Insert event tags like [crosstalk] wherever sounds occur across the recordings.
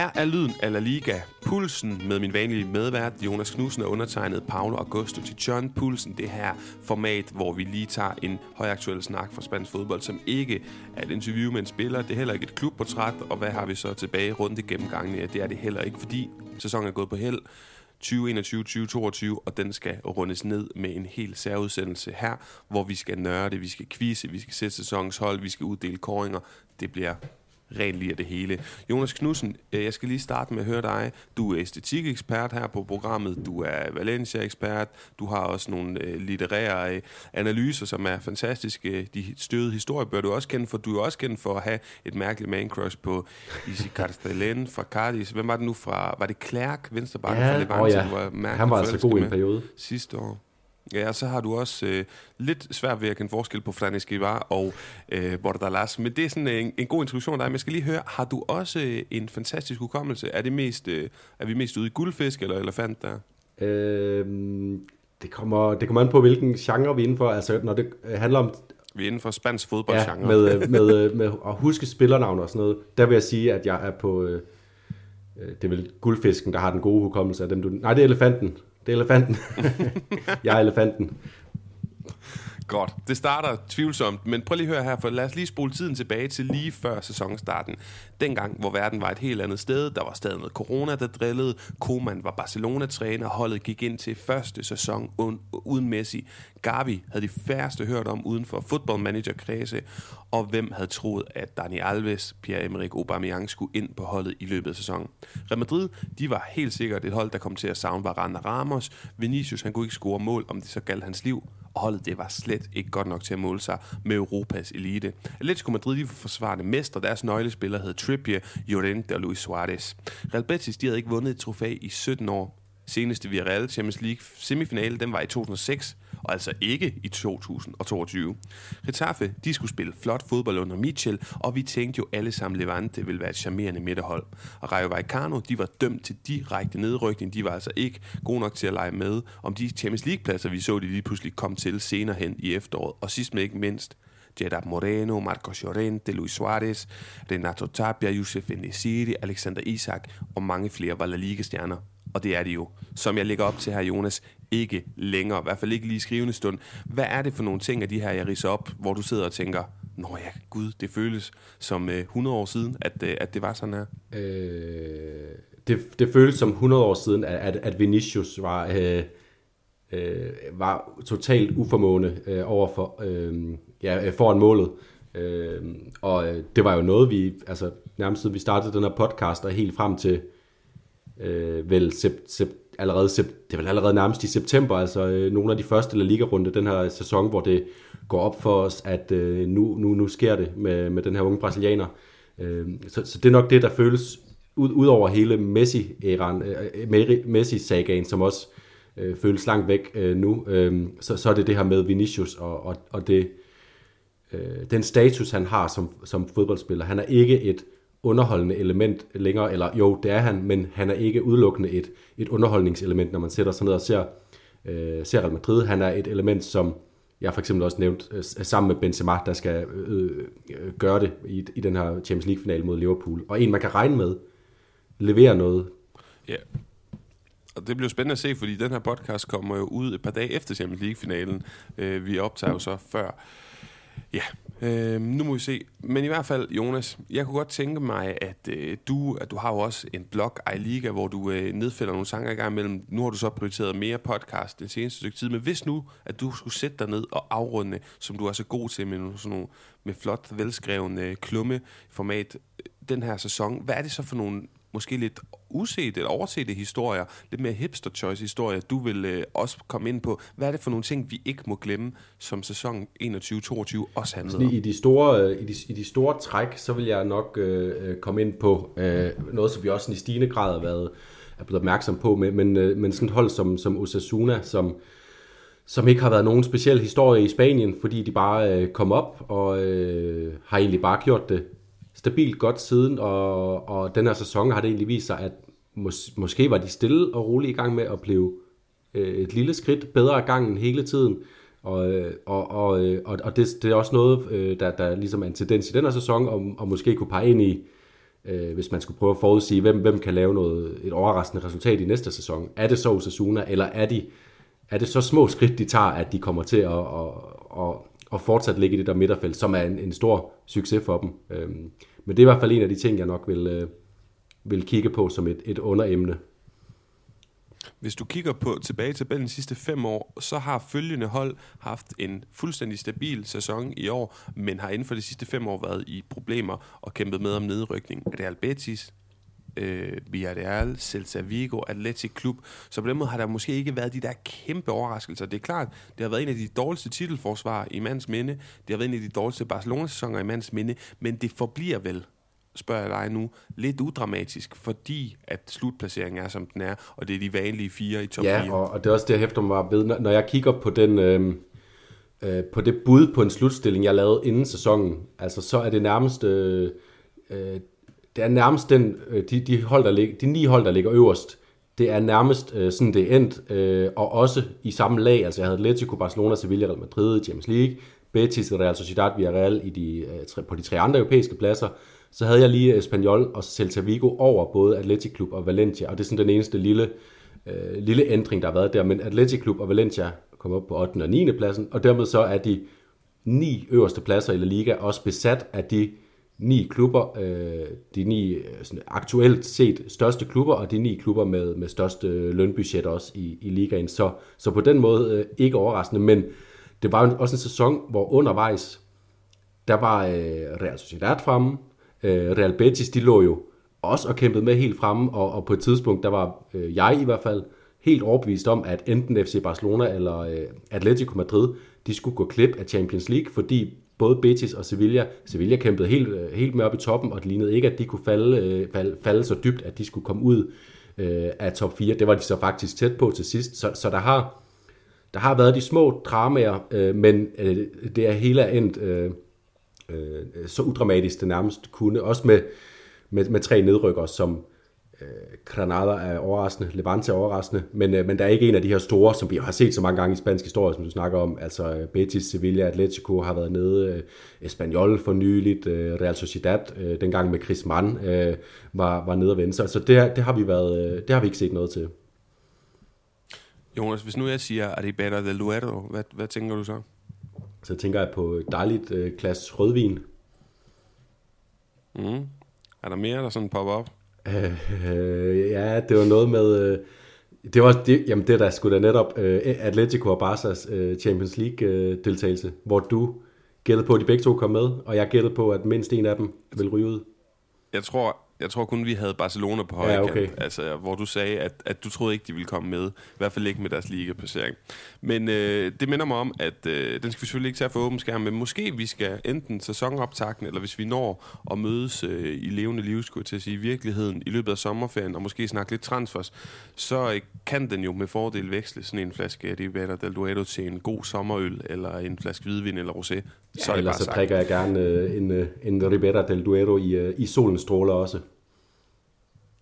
Her er lyden af La Liga. Pulsen med min vanlige medvært, Jonas Knudsen, og undertegnet Paolo Augusto til John Pulsen. Det her format, hvor vi lige tager en højaktuel snak fra spansk fodbold, som ikke er et interview med en spiller. Det er heller ikke et klubportræt, og hvad har vi så tilbage rundt i gennemgangen? Ja, det er det heller ikke, fordi sæsonen er gået på held. 2021-2022, og den skal rundes ned med en helt særudsendelse her, hvor vi skal nørde, vi skal quizze, vi skal sætte sæsonens hold, vi skal uddele koringer. Det bliver rent lige af det hele. Jonas Knudsen, øh, jeg skal lige starte med at høre dig. Du er æstetikekspert her på programmet, du er Valencia-ekspert, du har også nogle øh, litterære øh, analyser, som er fantastiske. De støde historier bør du også kende, for du er også kendt for at have et mærkeligt man-crush på Isi Carstelen fra Cardis. Hvem var det nu fra? Var det Klerk, venstrebakken ja, fra Levante? Oh ja. Var Han var altså god i en periode. Sidste år. Ja, og så har du også øh, lidt svært ved at kende forskel på Fran Esquivar og øh, Bordalas. Men det er sådan en, en god introduktion af dig. Men jeg skal lige høre, har du også øh, en fantastisk hukommelse? Er, det mest, øh, er vi mest ude i guldfisk eller elefant der? Øhm, det, kommer, det kommer an på, hvilken genre vi er inden for. Altså, når det handler om... Vi er inden for spansk fodboldgenre. Ja, med, øh, med, med, med at huske spillernavn og sådan noget. Der vil jeg sige, at jeg er på... Øh, øh, det er vel guldfisken, der har den gode hukommelse af dem, du... Nej, det er elefanten. Det er elefanten. [laughs] jeg er elefanten. Godt. Det starter tvivlsomt, men prøv lige at høre her, for lad os lige spole tiden tilbage til lige før sæsonstarten. Dengang, hvor verden var et helt andet sted, der var stadig noget corona, der drillede. Koman var Barcelona-træner, holdet gik ind til første sæson uden Messi. Gavi havde de færreste hørt om uden for football manager kredse, og hvem havde troet, at Dani Alves, Pierre-Emerick Aubameyang skulle ind på holdet i løbet af sæsonen. Real Madrid, de var helt sikkert et hold, der kom til at savne Varane Ramos. Vinicius, han kunne ikke score mål, om det så galt hans liv, og holdet det var slet ikke godt nok til at måle sig med Europas elite. Atletico Madrid, de var forsvarende mestre, deres nøglespiller hed Trippier, Llorente og Luis Suarez. Real Betis, de havde ikke vundet et trofæ i 17 år. Seneste Villarreal Champions League semifinale, den var i 2006, og altså ikke i 2022. Getafe, de skulle spille flot fodbold under Mitchell, og vi tænkte jo alle sammen Levante ville være et charmerende midterhold. Og Rayo Vallecano, de var dømt til direkte nedrykning, de var altså ikke gode nok til at lege med om de Champions League-pladser, vi så, de lige pludselig kom til senere hen i efteråret. Og sidst men ikke mindst, Gerard Moreno, Marcos Llorente, Luis Suarez, Renato Tapia, Youssef Nesiri, Alexander Isak og mange flere var La Liga-stjerner. Og det er det jo, som jeg lægger op til her, Jonas, ikke længere. I hvert fald ikke lige i skrivende stund. Hvad er det for nogle ting af de her, jeg riser op, hvor du sidder og tænker, Nå ja, gud, det føles som øh, 100 år siden, at, øh, at det var sådan her? Øh, det, det føles som 100 år siden, at, at Vinicius var, øh, øh, var totalt uformående øh, over for, øh, ja, øh, foran målet. Øh, og øh, det var jo noget, vi, altså nærmest siden vi startede den her podcast, og helt frem til øh, vel sep, sep, allerede, sep, det er vel allerede nærmest i september, altså øh, nogle af de første La Liga-runde den her sæson, hvor det går op for os, at øh, nu, nu, nu sker det med, med den her unge brasilianer. Øh, så, så det er nok det, der føles ud, ud over hele Messi-æran, øh, øh Messi-sagaen, som også øh, føles langt væk øh, nu, øh, så, så er det det her med Vinicius og, og, og det, øh, den status, han har som, som fodboldspiller. Han er ikke et underholdende element længere, eller jo, det er han, men han er ikke udelukkende et, et underholdningselement, når man sætter sig ned og ser, øh, ser Real Madrid. Han er et element, som jeg for eksempel også nævnt, øh, sammen med Benzema, der skal øh, øh, gøre det i, i den her Champions League-finale mod Liverpool. Og en, man kan regne med, leverer noget. Ja, og det bliver spændende at se, fordi den her podcast kommer jo ud et par dage efter Champions League-finalen. Øh, vi optager jo så før Ja, øh, nu må vi se. Men i hvert fald, Jonas, jeg kunne godt tænke mig, at øh, du, at du har jo også en blog, iLiga, hvor du øh, nedfælder nogle sanger i gang imellem. Nu har du så prioriteret mere podcast det seneste stykke tid. Men hvis nu, at du skulle sætte dig ned og afrunde, som du er så god til med sådan nogle med flot, velskrevne klumme format, øh, den her sæson, hvad er det så for nogle måske lidt uset eller oversete historier, lidt mere hipster choice historier, du vil øh, også komme ind på. Hvad er det for nogle ting, vi ikke må glemme, som sæson 21-22 også handler om? I de, store, øh, i, de, I de store træk, så vil jeg nok øh, øh, komme ind på øh, noget, som vi også i stigende grad har været er blevet opmærksom på, men, men, øh, men sådan et hold som, som Osasuna, som, som ikke har været nogen speciel historie i Spanien, fordi de bare øh, kom op og øh, har egentlig bare gjort det stabilt godt siden, og, og den her sæson har det egentlig vist sig, at mås, måske var de stille og roligt i gang med at blive øh, et lille skridt bedre af gangen hele tiden. Og, øh, og, og, øh, og, og det, det er også noget, øh, der, der ligesom er en tendens i den her sæson, og, og måske kunne pege ind i øh, hvis man skulle prøve at forudsige, hvem, hvem kan lave noget, et overraskende resultat i næste sæson. Er det så Osasuna, eller er, de, er det så små skridt, de tager, at de kommer til at, at, at, og fortsat ligge i det der midterfelt, som er en, en stor succes for dem. Øhm, men det er i hvert fald en af de ting, jeg nok vil, øh, vil kigge på som et, et underemne. Hvis du kigger på tilbage til tabellen de sidste fem år, så har følgende hold haft en fuldstændig stabil sæson i år, men har inden for de sidste fem år været i problemer og kæmpet med om nedrykning. Real Betis, øh, Villarreal, Celta Vigo, Athletic Klub. Så på den måde har der måske ikke været de der kæmpe overraskelser. Det er klart, det har været en af de dårligste titelforsvar i mands minde. Det har været en af de dårligste Barcelona-sæsoner i mands minde. Men det forbliver vel spørger jeg dig nu, lidt udramatisk, fordi at slutplaceringen er, som den er, og det er de vanlige fire i top ja, 4. Ja, og, og det er også det, jeg hæfter mig ved, når, når jeg kigger på den... Øh, øh, på det bud på en slutstilling, jeg lavede inden sæsonen, altså så er det nærmest, øh, øh, det er nærmest den, øh, de, de, hold, der ligger, de ni hold, der ligger øverst, det er nærmest øh, sådan, det er endt, øh, og også i samme lag, altså jeg havde Atletico, Barcelona, Sevilla, Real Madrid, Champions League, Betis, Real Sociedad, Villarreal i de, øh, tre, på de tre andre europæiske pladser, så havde jeg lige øh, Espanyol og Celta Vigo over både Atletico Club og Valencia, og det er sådan den eneste lille, øh, lille ændring, der har været der. Men Atletico Club og Valencia kom op på 8. og 9. pladsen, og dermed så er de ni øverste pladser i La Liga også besat af de ni klubber, øh, de ni øh, sådan aktuelt set største klubber, og de ni klubber med, med største lønbudget også i, i ligaen. Så, så på den måde øh, ikke overraskende, men det var jo også en sæson, hvor undervejs, der var øh, Real Sociedad fremme, øh, Real Betis, de lå jo også og kæmpede med helt fremme, og, og på et tidspunkt, der var øh, jeg i hvert fald helt overbevist om, at enten FC Barcelona eller øh, Atletico Madrid, de skulle gå klip af Champions League, fordi både Betis og Sevilla, Sevilla kæmpede helt, øh, helt med op i toppen, og det lignede ikke, at de kunne falde, øh, falde, falde så dybt, at de skulle komme ud øh, af top 4. Det var de så faktisk tæt på til sidst, så, så der har der har været de små dramaer, øh, men øh, det er hele er endt øh, øh, så udramatisk det nærmest kunne. Også med, med, med tre nedrykker, som Granada er overraskende, Levante er overraskende, men, øh, men der er ikke en af de her store, som vi har set så mange gange i spansk historie, som du snakker om. Altså øh, Betis, Sevilla, Atletico har været nede, øh, Espanyol for nyligt, øh, Real Sociedad, øh, dengang med Chris Mann, øh, var, var nede og vende. Så, det, det, har vi været, øh, det har vi ikke set noget til. Jonas, hvis nu jeg siger Arribera del Duero, hvad, hvad tænker du så? Så tænker jeg på dejligt øh, glas rødvin. Mm. Er der mere, der sådan popper op? Øh, ja, det var noget med... Øh, det var det, jamen det der skulle da netop øh, Atletico og Barca's øh, Champions League øh, deltagelse, hvor du gættede på, at de begge to kom med, og jeg gættede på, at mindst en af dem vil ryge ud. Jeg tror, jeg tror kun, vi havde Barcelona på højre ja, okay. kant, altså, hvor du sagde, at, at du troede ikke, de ville komme med. I hvert fald ikke med deres ligaplacering. Men øh, det minder mig om, at øh, den skal vi selvfølgelig ikke tage for åben skærm, men måske vi skal enten sæsonoptakten, eller hvis vi når at mødes øh, i levende liv, skulle til at sige, i virkeligheden i løbet af sommerferien, og måske snakke lidt transfers, så øh, kan den jo med fordel veksle sådan en flaske Ribera del Duero til en god sommerøl, eller en flaske hvidvin eller rosé. Ja, så, ellers så drikker jeg gerne øh, en, øh, en Ribera del Duero i, øh, i solens stråler også.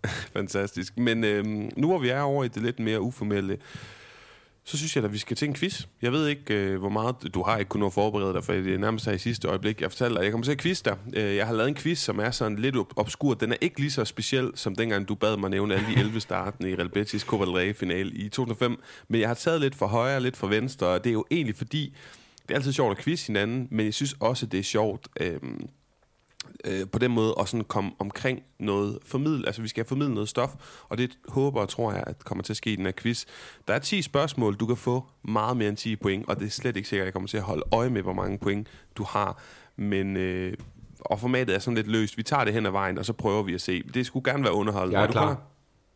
[laughs] Fantastisk. Men øh, nu hvor vi er over i det lidt mere uformelle, så synes jeg at vi skal til en quiz. Jeg ved ikke, øh, hvor meget... Du har ikke kunnet forberede dig, for det er nærmest her i sidste øjeblik. Jeg fortalte dig, jeg kommer til at quiz dig. Øh, jeg har lavet en quiz, som er sådan lidt obskur. Den er ikke lige så speciel, som dengang du bad mig nævne alle de 11 starten i Real Betis Copa del Rey finale i 2005. Men jeg har taget lidt for højre, lidt for venstre, og det er jo egentlig fordi... Det er altid sjovt at quiz hinanden, men jeg synes også, det er sjovt... Øh, øh, på den måde og sådan komme omkring noget formidl, altså vi skal have formidlet noget stof, og det håber og tror jeg, at kommer til at ske i den her quiz. Der er 10 spørgsmål, du kan få meget mere end 10 point, og det er slet ikke sikkert, at jeg kommer til at holde øje med, hvor mange point du har, men øh, og formatet er sådan lidt løst. Vi tager det hen ad vejen, og så prøver vi at se. Det skulle gerne være underholdende. Jeg er, er klar. klar.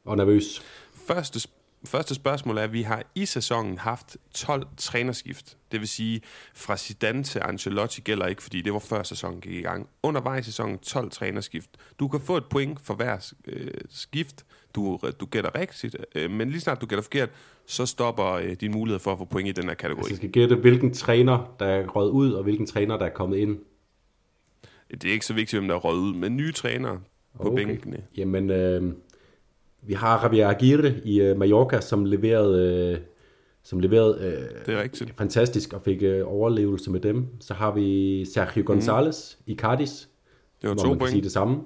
Og nervøs. Første Første spørgsmål er, at vi har i sæsonen haft 12 trænerskift. Det vil sige, fra Zidane til Ancelotti gælder ikke, fordi det var før sæsonen gik i gang. Undervejs i sæsonen 12 trænerskift. Du kan få et point for hver øh, skift. Du, du gætter rigtigt, øh, men lige snart du gætter forkert, så stopper øh, din mulighed for at få point i den her kategori. Altså, jeg skal gætte, hvilken træner, der er røget ud, og hvilken træner, der er kommet ind. Det er ikke så vigtigt, hvem der er røget ud, men nye trænere på okay. bænkene. Jamen, øh, vi har Javier Aguirre i uh, Mallorca, som leverede, uh, som leverede uh, det er rigtigt. fantastisk og fik uh, overlevelse med dem. Så har vi Sergio mhm. González mm. i Cardis, det var hvor to man point. kan sige det samme.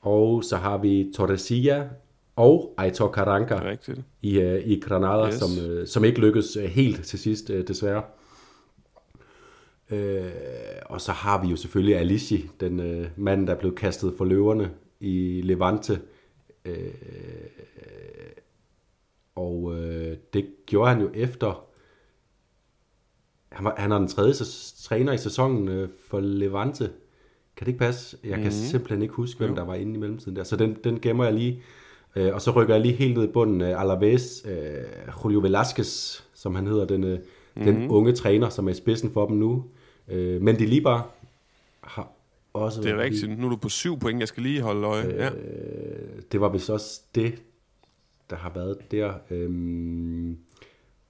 Og så har vi Torresilla og Aitor Karanka Rigtigt. i, uh, i Granada, Yes. som, uh, som ikke lykkedes uh, helt til sidst, uh, desværre. Uh, og så har vi jo selvfølgelig Alici, den uh, mand, der blev kastet for løverne i Levante. Uh, og uh, det gjorde han jo efter... Han, var, han er den tredje træner i sæsonen uh, for Levante. Kan det ikke passe? Jeg kan mm. simpelthen ikke huske, hvem Jo. der var inde i mellemtiden der. Så den, den gemmer jeg lige. Øh, og så rykker jeg lige helt ned i bunden af Alaves, øh, Julio Velasquez, som han hedder, den, øh, mm. den unge træner, som er i spidsen for dem nu. Øh, men de lige bare har også Det er rigtigt. Nu er du på syv point. Jeg skal lige holde øje. Ja. Øh, det var vist også det, der har været der. Øhm,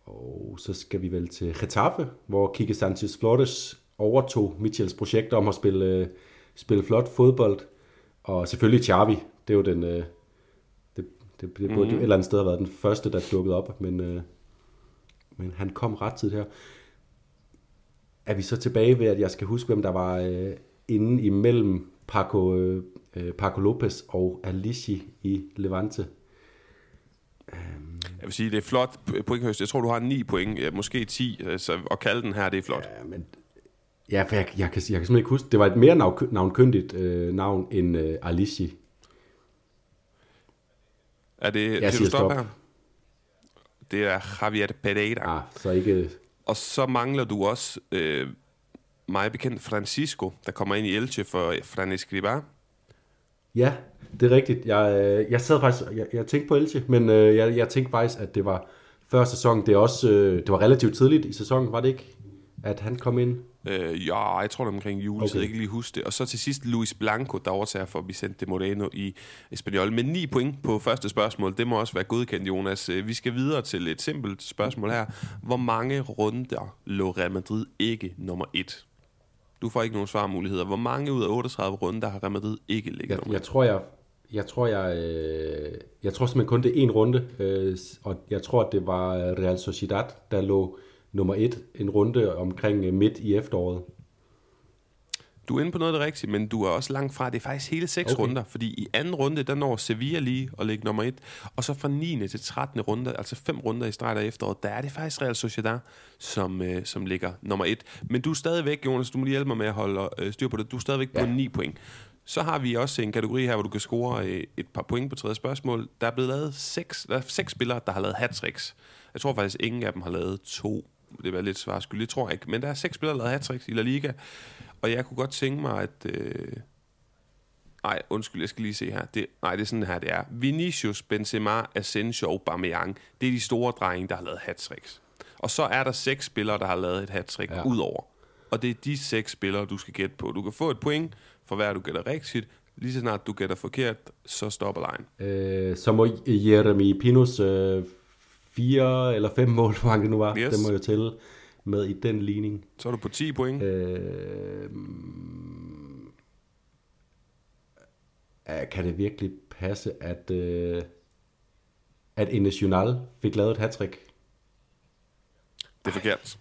og så skal vi vel til Getafe, hvor Kike Sanchez Flores overtog Michels projekt om at spille, øh, spille flot fodbold. Og selvfølgelig Xavi, det er jo den... Øh, det, det, det burde mm. jo et eller andet sted have været den første, der dukkede op, men, øh, men han kom ret tid her. Er vi så tilbage ved, at jeg skal huske, hvem der var øh, inde imellem Paco, øh, Paco Lopez og Alici i Levante? Jeg vil sige, det er flot pointhøst. Jeg tror, du har 9 point, måske 10, så at kalde den her, det er flot. Ja, men ja, for jeg, jeg, kan, jeg kan simpelthen ikke huske. Det var et mere navn, navnkyndigt øh, navn end øh, Alici. Er det, Jeg siger stop. her? Det er Javier Pereira. Ah, så ikke... Og så mangler du også øh, mig bekendt Francisco, der kommer ind i Elche for Fran Escribá. Ja, det er rigtigt. Jeg, øh, jeg sad faktisk... Jeg, jeg tænkte på Elche, men øh, jeg, jeg tænkte faktisk, at det var før sæson. Det, er også, øh, det var relativt tidligt i sæsonen, var det ikke? At han kom ind. Øh, ja, jeg tror det omkring juletid, okay. Okay. jeg ikke lige huske det. Og så til sidst Luis Blanco, der overtager for Vicente Moreno i Espanyol. Med 9 point på første spørgsmål, det må også være godkendt, Jonas. Vi skal videre til et simpelt spørgsmål her. Hvor mange runder lå Real Madrid ikke nummer 1? Du får ikke nogen svarmuligheder. Hvor mange ud af 38 runder har Real Madrid ikke ligget Jeg, jeg tror, jeg... Jeg tror, jeg, øh, jeg tror simpelthen kun det er en runde, øh, og jeg tror, at det var Real Sociedad, der lå nummer et en runde omkring øh, midt i efteråret. Du er inde på noget af det rigtige, men du er også langt fra. Det er faktisk hele seks okay. Runder, fordi i anden runde, der når Sevilla lige at ligge nummer et, og så fra 9. til 13. runde, altså fem runder i streg af efteråret, der er det faktisk Real Sociedad, som, øh, som ligger nummer et. Men du er stadigvæk, Jonas, du må lige hjælpe mig med at holde øh, styr på det, du er stadigvæk ja. på Ja. 9 point. Så har vi også en kategori her, hvor du kan score øh, et par point på tredje spørgsmål. Der er blevet lavet seks, der er seks spillere, der har lavet hat-tricks. Jeg tror faktisk, ingen af dem har lavet to. Det er lidt svarskyld, det tror jeg ikke. Men der er seks spillere, der har lavet hat-tricks i La Liga. Og jeg kunne godt tænke mig, at... Øh... Nej, undskyld, jeg skal lige se her. Det, nej, det er sådan her, det er. Vinicius, Benzema, Asensio Aubameyang. Det er de store drenge, der har lavet hat-tricks. Og så er der seks spillere, der har lavet et hat-trick ja. Udover. Og det er de seks spillere, du skal gætte på. Du kan få et point for hver, du gætter rigtigt. Lige så snart du gætter forkert, så stopper lejen. Øh, så må Jeremy Pinos øh, fire eller fem mål, hvor det nu var, Yes. yes. det må jeg tælle med i den ligning. Så er du på 10 point. Øh, kan det virkelig passe, at, øh, at National fik lavet et hattrick? Det er forkert.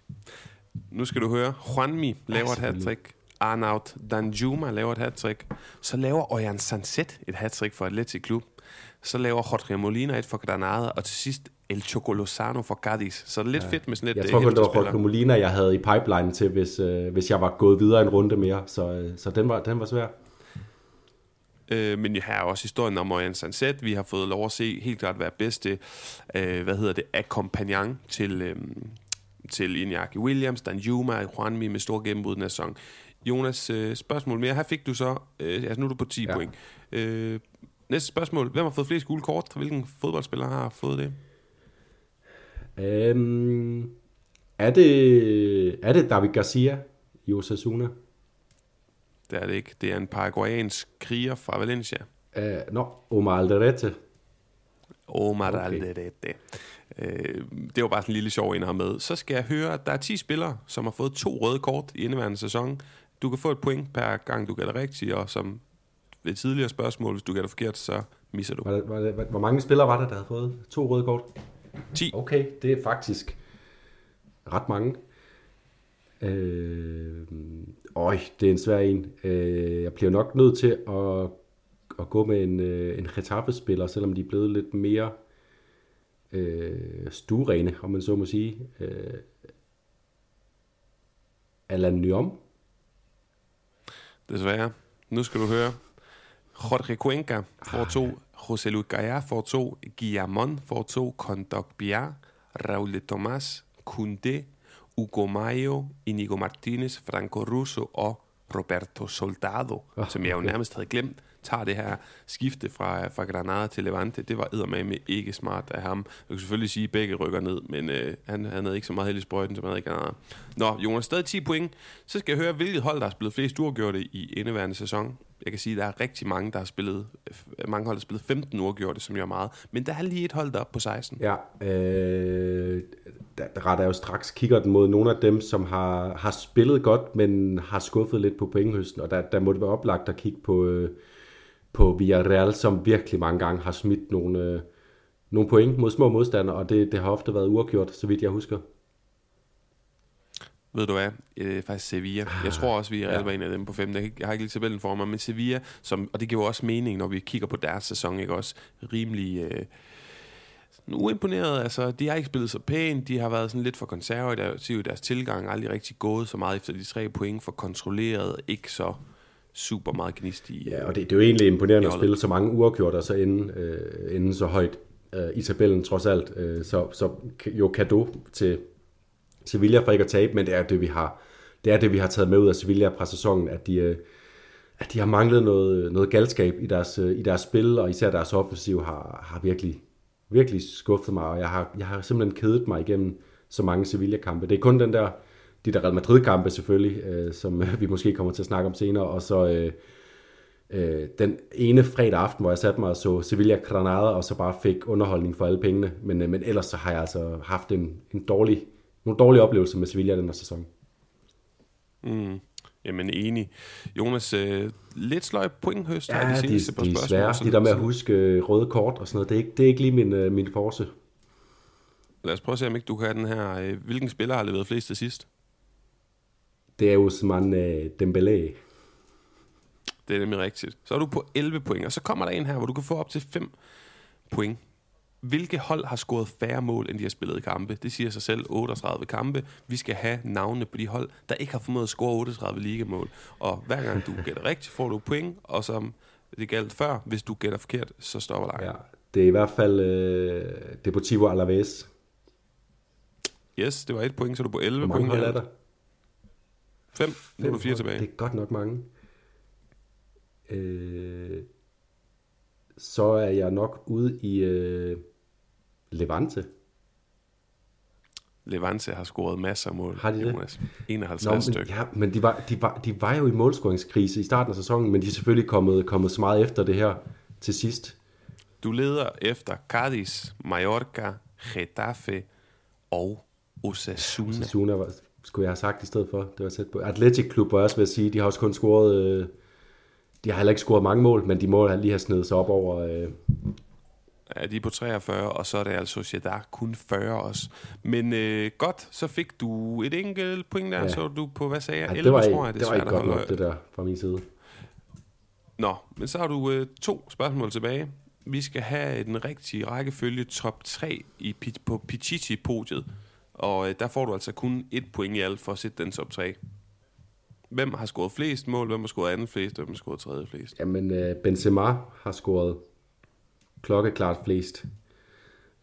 Nu skal du høre. Juanmi laver et hat-trick. Arnaut Danjuma laver et hat-trick. Så laver Ojan Sanset et hat-trick for Atletic Klub. Så laver Jorge Molina et for Granada. Og til sidst El Chocolosano for Cadiz. Så det er lidt ja. fedt med sådan et Jeg øh, tror kun, det var. Jorge Molina, jeg havde i pipeline til, hvis, øh, hvis jeg var gået videre en runde mere. Så, øh, så den, var, den var svær. Øh, men her er også historien om Ojan Sanset. Vi har fået lov at se helt klart være bedste, øh, hvad hedder det, akkompagnant til, øh, til Iñaki Williams, Danjuma og Juanmi med stor gennembrud den sæson. Jonas, øh, spørgsmål mere. Her fik du så, øh, altså nu er du på 10 ja. Ja. point. Øh, næste spørgsmål. Hvem har fået flest gule kort? Hvilken fodboldspiller har fået det? Øhm, er, det, er det David Garcia i Osasuna? Det er det ikke. Det er en paraguayansk kriger fra Valencia. Øh, Nå, Omar Alderete. Omar Okay. Alderete. Øh, det var bare sådan en lille sjov en have med. Så skal jeg høre, at der er 10 spillere, som har fået to røde kort i indeværende sæson. Du kan få et point per gang, du gætter rigtigt, og som ved tidligere spørgsmål, hvis du gætter forkert, så misser du. Var det, var det, hvor mange spillere var der, der havde fået to røde kort? 10. Okay, det er faktisk ret mange. Øh, øj, det er en svær en. Øh, jeg bliver nok nødt til at, at gå med en, øh, en Getafe-spiller, selvom de er blevet lidt mere øh, stuerene, om man så må sige. Øh, Alan Nyom. Desværre. Nu skal du høre. Jorge Cuenca får to. José Luis Gaya får to. Guillamon får to. Condok Biar. Raul de Tomas. Kunde. Hugo Mayo. Inigo Martinez. Franco Russo og Roberto Soldado, oh, som jeg jo nærmest havde glemt, tager det her skifte fra, fra Granada til Levante. Det var med ikke smart af ham. Jeg kan selvfølgelig sige, at begge rykker ned, men øh, han, han havde ikke så meget held i sprøjten, som han havde i Granada. Nå, Jonas, stadig 10 point. Så skal jeg høre, hvilket hold, der har spillet flest uafgjorte i indeværende sæson. Jeg kan sige, at der er rigtig mange, der har spillet, øh, mange hold, der har spillet 15 uafgjorte, som jeg er meget. Men der er lige et hold, der op på 16. Ja, øh, der, der retter jeg jo straks kigger den mod nogle af dem, som har, har spillet godt, men har skuffet lidt på pointhøsten. Og der, der må det være oplagt at kigge på, øh, på Villarreal, som virkelig mange gange har smidt nogle, øh, nogle point mod små modstandere, og det, det har ofte været uafgjort, så vidt jeg husker. Ved du hvad? Øh, faktisk Sevilla. Jeg tror også, vi er ja. en af dem på fem. Jeg har ikke lige tabellen for mig, men Sevilla, som, og det giver også mening, når vi kigger på deres sæson, ikke også? Rimelig... Øh, uimponeret. Altså, de har ikke spillet så pænt. De har været sådan lidt for konservative i deres tilgang. Aldrig rigtig gået så meget efter de tre point. For kontrolleret. Ikke så super meget gnist i Ja, og det, det er jo egentlig imponerende at spille så mange uafgjorte og så ende, øh, ende så højt øh, i tabellen trods alt. Øh, så, så jo kado til Sevilla for ikke at tabe, men det er det, vi har, det er det, vi har taget med ud af Sevilla fra sæsonen, at de, øh, at de har manglet noget, noget galskab i deres, øh, i deres spil, og især deres offensiv har, har virkelig, virkelig skuffet mig, og jeg har, jeg har simpelthen kedet mig igennem så mange Sevilla-kampe. Det er kun den der, de der Real Madrid-kampe selvfølgelig, øh, som vi måske kommer til at snakke om senere, og så øh, øh, den ene fredag aften, hvor jeg satte mig og så Sevilla Granada, og så bare fik underholdning for alle pengene, men, øh, men ellers så har jeg altså haft en, en dårlig nogle dårlige oplevelser med Sevilla den her sæson. Mm. Jamen enig. Jonas, øh, lidt sløj pointhøst ja, de seneste de, på de spørgsmål. Svære. De der med at huske øh, røde kort og sådan noget, det er ikke, det er ikke lige min, øh, min force. Lad os prøve at se, om ikke du kan have den her. Øh, hvilken spiller har leveret flest til sidst? Det er Usman øh, Dembélé. Det er nemlig rigtigt. Så er du på 11 point, og så kommer der en her, hvor du kan få op til 5 point hvilke hold har scoret færre mål, end de har spillet i kampe? Det siger sig selv 38 kampe. Vi skal have navnene på de hold, der ikke har formået at score 38 ligamål. Og hver gang du gætter rigtigt, får du point, og som det galt før, hvis du gætter forkert, så stopper lejen. Ja, det er i hvert fald uh, Deportivo Alaves. Yes, det var et point, så du på 11 Hvor mange point. hold er der? Fem. Nu er fire tilbage. Det er godt nok mange. Øh, så er jeg nok ude i... Øh, Levante. Levante har scoret masser af mål. Har de det? Jonas. 51 Nå, men, Ja, men de var, de, var, de var jo i målscoringskrise i starten af sæsonen, men de er selvfølgelig kommet, kommet så meget efter det her til sidst. Du leder efter Cadiz, Mallorca, Getafe og Osasuna. Osasuna var, skulle jeg have sagt i stedet for. Det var tæt på. Athletic Klub var også ved at sige, de har også kun scoret... Øh, de har heller ikke scoret mange mål, men de må lige have snedet sig op over øh, Ja, de er på 43, og så er det altså Sociedad kun 40 også. Men øh, godt, så fik du et enkelt point der, ja. så du på, hvad sagde jeg, 11, det var, tror jeg. Det, det var ikke godt nok, det der fra min side. Nå, men så har du øh, to spørgsmål tilbage. Vi skal have den rigtige rækkefølge top 3 i, på Pichichi-podiet. Og øh, der får du altså kun et point i alt for at sætte den top 3. Hvem har scoret flest mål? Hvem har scoret anden flest? Hvem har scoret tredje flest? Jamen, øh, Benzema har scoret klokkeklart flest.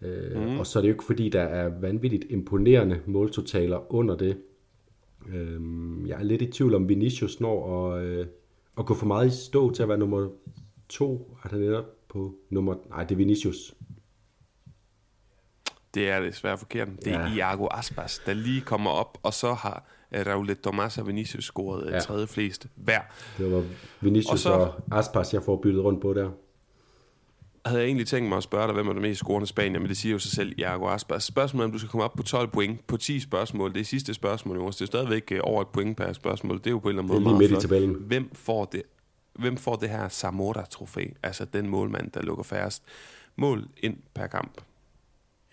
Øh, mm. Og så er det jo ikke fordi, der er vanvittigt imponerende måltotaler under det. Øh, jeg er lidt i tvivl om Vinicius når at, øh, at gå for meget i stå til at være nummer to. Er det netop på nummer... Nej, det er Vinicius. Det er det svært forkert. Det er ja. Iago Aspas, der lige kommer op, og så har øh, Raul Tomas og Vinicius scoret øh, ja. tredje flest hver. Det var Vinicius og, så, og Aspas, jeg får byttet rundt på der havde jeg egentlig tænkt mig at spørge dig, hvem er det mest scorende Spanien, men det siger jo sig selv, Iago Aspas. Spørgsmålet er, om du skal komme op på 12 point på 10 spørgsmål. Det er sidste spørgsmål, Jonas. Det er stadigvæk øh, over et point per spørgsmål. Det er jo på en eller anden måde meget midt i tabellen. Hvem får det, hvem får det her Zamora-trofæ? Altså den målmand, der lukker færrest mål ind per kamp.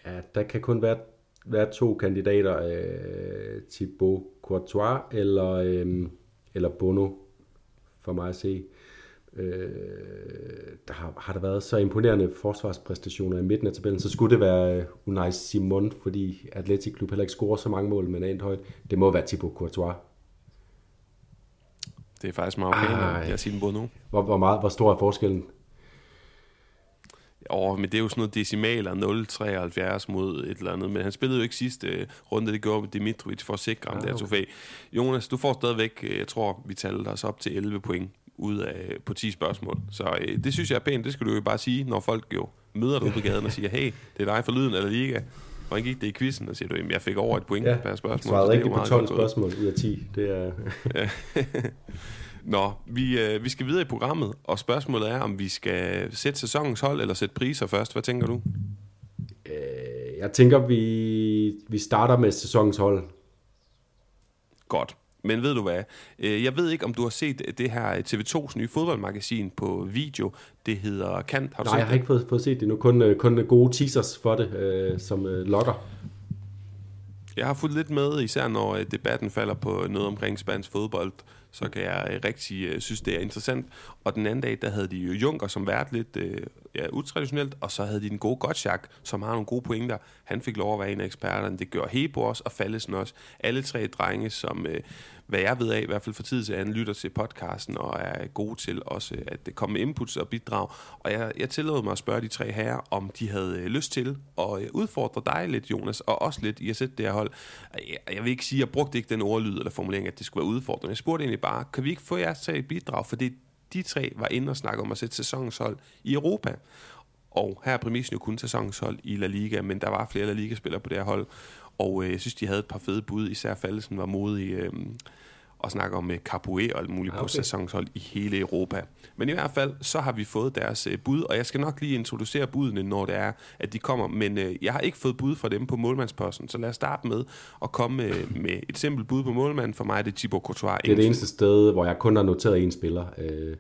Ja, der kan kun være, være to kandidater. Øh, Thibaut Courtois eller, øh, eller Bono, for mig at se. øh, der har, har der været så imponerende forsvarspræstationer i midten af tabellen, så skulle det være øh, Unai Simon, fordi Atletic Klub heller ikke scorer så mange mål, men er højt. Det må være Thibaut Courtois. Det er faktisk meget okay, jeg siger nu. Hvor, hvor, meget, hvor stor er forskellen? Oh, men det er jo sådan noget decimaler 0,73 mod et eller andet. Men han spillede jo ikke sidste uh, runde, det gjorde Dimitrovic for at sikre ham ja, der okay. Jonas, du får stadigvæk, uh, jeg tror, vi talte os op til 11 point ud af på 10 spørgsmål. Så uh, det synes jeg er pænt, det skal du jo bare sige, når folk jo møder dig på gaden og siger, hey, det er dig for lyden eller liga. Hvordan gik det i quizzen? Og siger du, jeg fik over et point ja, per spørgsmål. Ja, svarede rigtigt på 12 spørgsmål ud af 10. Det er... [laughs] [laughs] Nå, vi, øh, vi skal videre i programmet, og spørgsmålet er, om vi skal sætte sæsonens hold, eller sætte priser først. Hvad tænker du? Øh, jeg tænker, vi, vi starter med sæsonens hold. Godt. Men ved du hvad? Øh, jeg ved ikke, om du har set det her TV2's nye fodboldmagasin på video. Det hedder Kant. Har du Nej, set jeg har det? ikke fået, fået set det nu. Kun, øh, kun gode teasers for det, øh, som øh, lokker. Jeg har fulgt lidt med, især når debatten falder på noget omkring spansk fodbold så kan jeg øh, rigtig øh, synes, det er interessant. Og den anden dag, der havde de jo Junker som vært lidt øh, ja, utraditionelt, og så havde de den gode Gottschalk, som har nogle gode pointer. Han fik lov at være en af eksperterne. Det gør Hebo også, og Fallesen også. Alle tre drenge, som øh, hvad jeg ved af, i hvert fald for tid til anden, lytter til podcasten og er gode til også at komme med inputs og bidrag. Og jeg, jeg tillod mig at spørge de tre herrer, om de havde øh, lyst til at øh, udfordre dig lidt, Jonas, og også lidt i at sætte det her hold. Jeg, jeg vil ikke sige, at jeg brugte ikke den ordlyd eller formulering, at det skulle være udfordrende. Jeg spurgte egentlig bare, kan vi ikke få jeres tre bidrag? Fordi de tre var inde og snakke om at sætte sæsonens hold i Europa. Og her er præmissen jo kun sæsonens hold i La Liga, men der var flere La Liga-spillere på det her hold. Og øh, jeg synes, de havde et par fede bud, især Fallesen var modig øh, og snakke om øh, Capoe og alt muligt okay. på sæsonshold i hele Europa. Men i hvert fald, så har vi fået deres øh, bud, og jeg skal nok lige introducere budene, når det er, at de kommer. Men øh, jeg har ikke fået bud fra dem på målmandsposten, så lad os starte med at komme øh, med et simpelt bud på målmanden. For mig er det Thibaut Courtois. Det er det eneste sted, hvor jeg kun har noteret en spiller. Øh,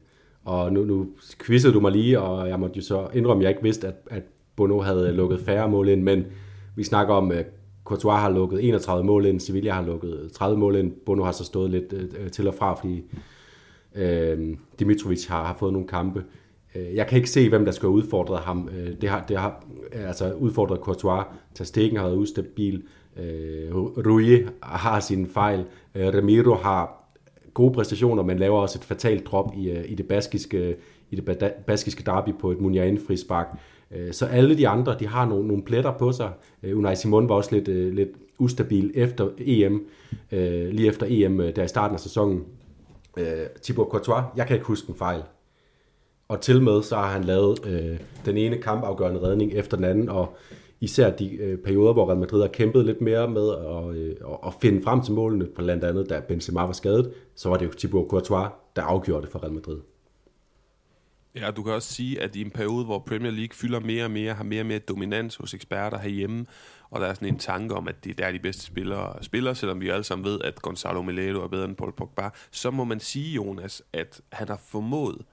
og nu, nu quizzede du mig lige, og jeg måtte jo så indrømme, at jeg ikke vidste, at, at Bono havde lukket færre mål ind, men vi snakker om øh, Courtois har lukket 31 mål ind, Sevilla har lukket 30 mål ind, Bono har så stået lidt øh, øh, til og fra, fordi øh, Dimitrovic har, har fået nogle kampe. Øh, jeg kan ikke se, hvem der skal have udfordret ham. Øh, det har, det har altså udfordret Courtois. Tastikken har været ustabil. Øh, Rui har sin fejl. Øh, Ramiro har gode præstationer, men laver også et fatalt drop i, i det baskiske, i det baskiske derby på et Muniain frispark. Øh, så alle de andre, de har nogle, nogle pletter på sig. Øh, Unai Simon var også lidt, øh, lidt ustabil efter EM, øh, lige efter EM, der i starten af sæsonen. Thibaut Courtois, jeg kan ikke huske en fejl. Og til med, så har han lavet den ene kampafgørende redning efter den anden, og især de perioder, hvor Real Madrid har kæmpet lidt mere med at, at finde frem til målene, på blandt andet da Benzema var skadet, så var det jo Thibaut Courtois, der afgjorde det for Real Madrid. Ja, du kan også sige, at i en periode, hvor Premier League fylder mere og mere, har mere og mere dominans hos eksperter herhjemme, og der er sådan en tanke om, at det er der de bedste spillere spiller, selvom vi alle sammen ved, at Gonzalo Melero er bedre end Paul Pogba, så må man sige, Jonas, at han har formået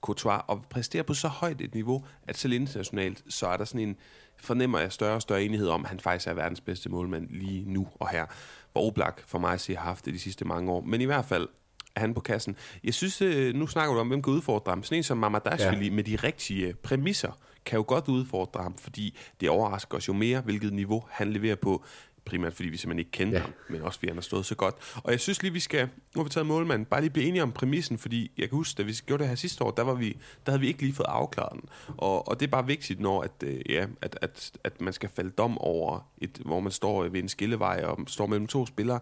Courtois at præstere på så højt et niveau, at selv internationalt, så er der sådan en, fornemmer jeg større og større enighed om, at han faktisk er verdens bedste målmand lige nu og her. Hvor Oblak for mig at har haft det de sidste mange år. Men i hvert fald, er han på kassen. Jeg synes, øh, nu snakker du om, hvem kan udfordre ham. Sådan en som Mamadashvili ja. med de rigtige præmisser, kan jo godt udfordre ham, fordi det overrasker os jo mere, hvilket niveau han leverer på primært fordi vi simpelthen ikke kendte ja. ham, men også fordi han har stået så godt. Og jeg synes lige, vi skal, nu har vi taget målmanden, bare lige blive enige om præmissen, fordi jeg kan huske, da vi gjorde det her sidste år, der, var vi, der havde vi ikke lige fået afklaret den. Og, og det er bare vigtigt, når at, øh, ja, at, at, at man skal falde dom over, et, hvor man står ved en skillevej og står mellem to spillere,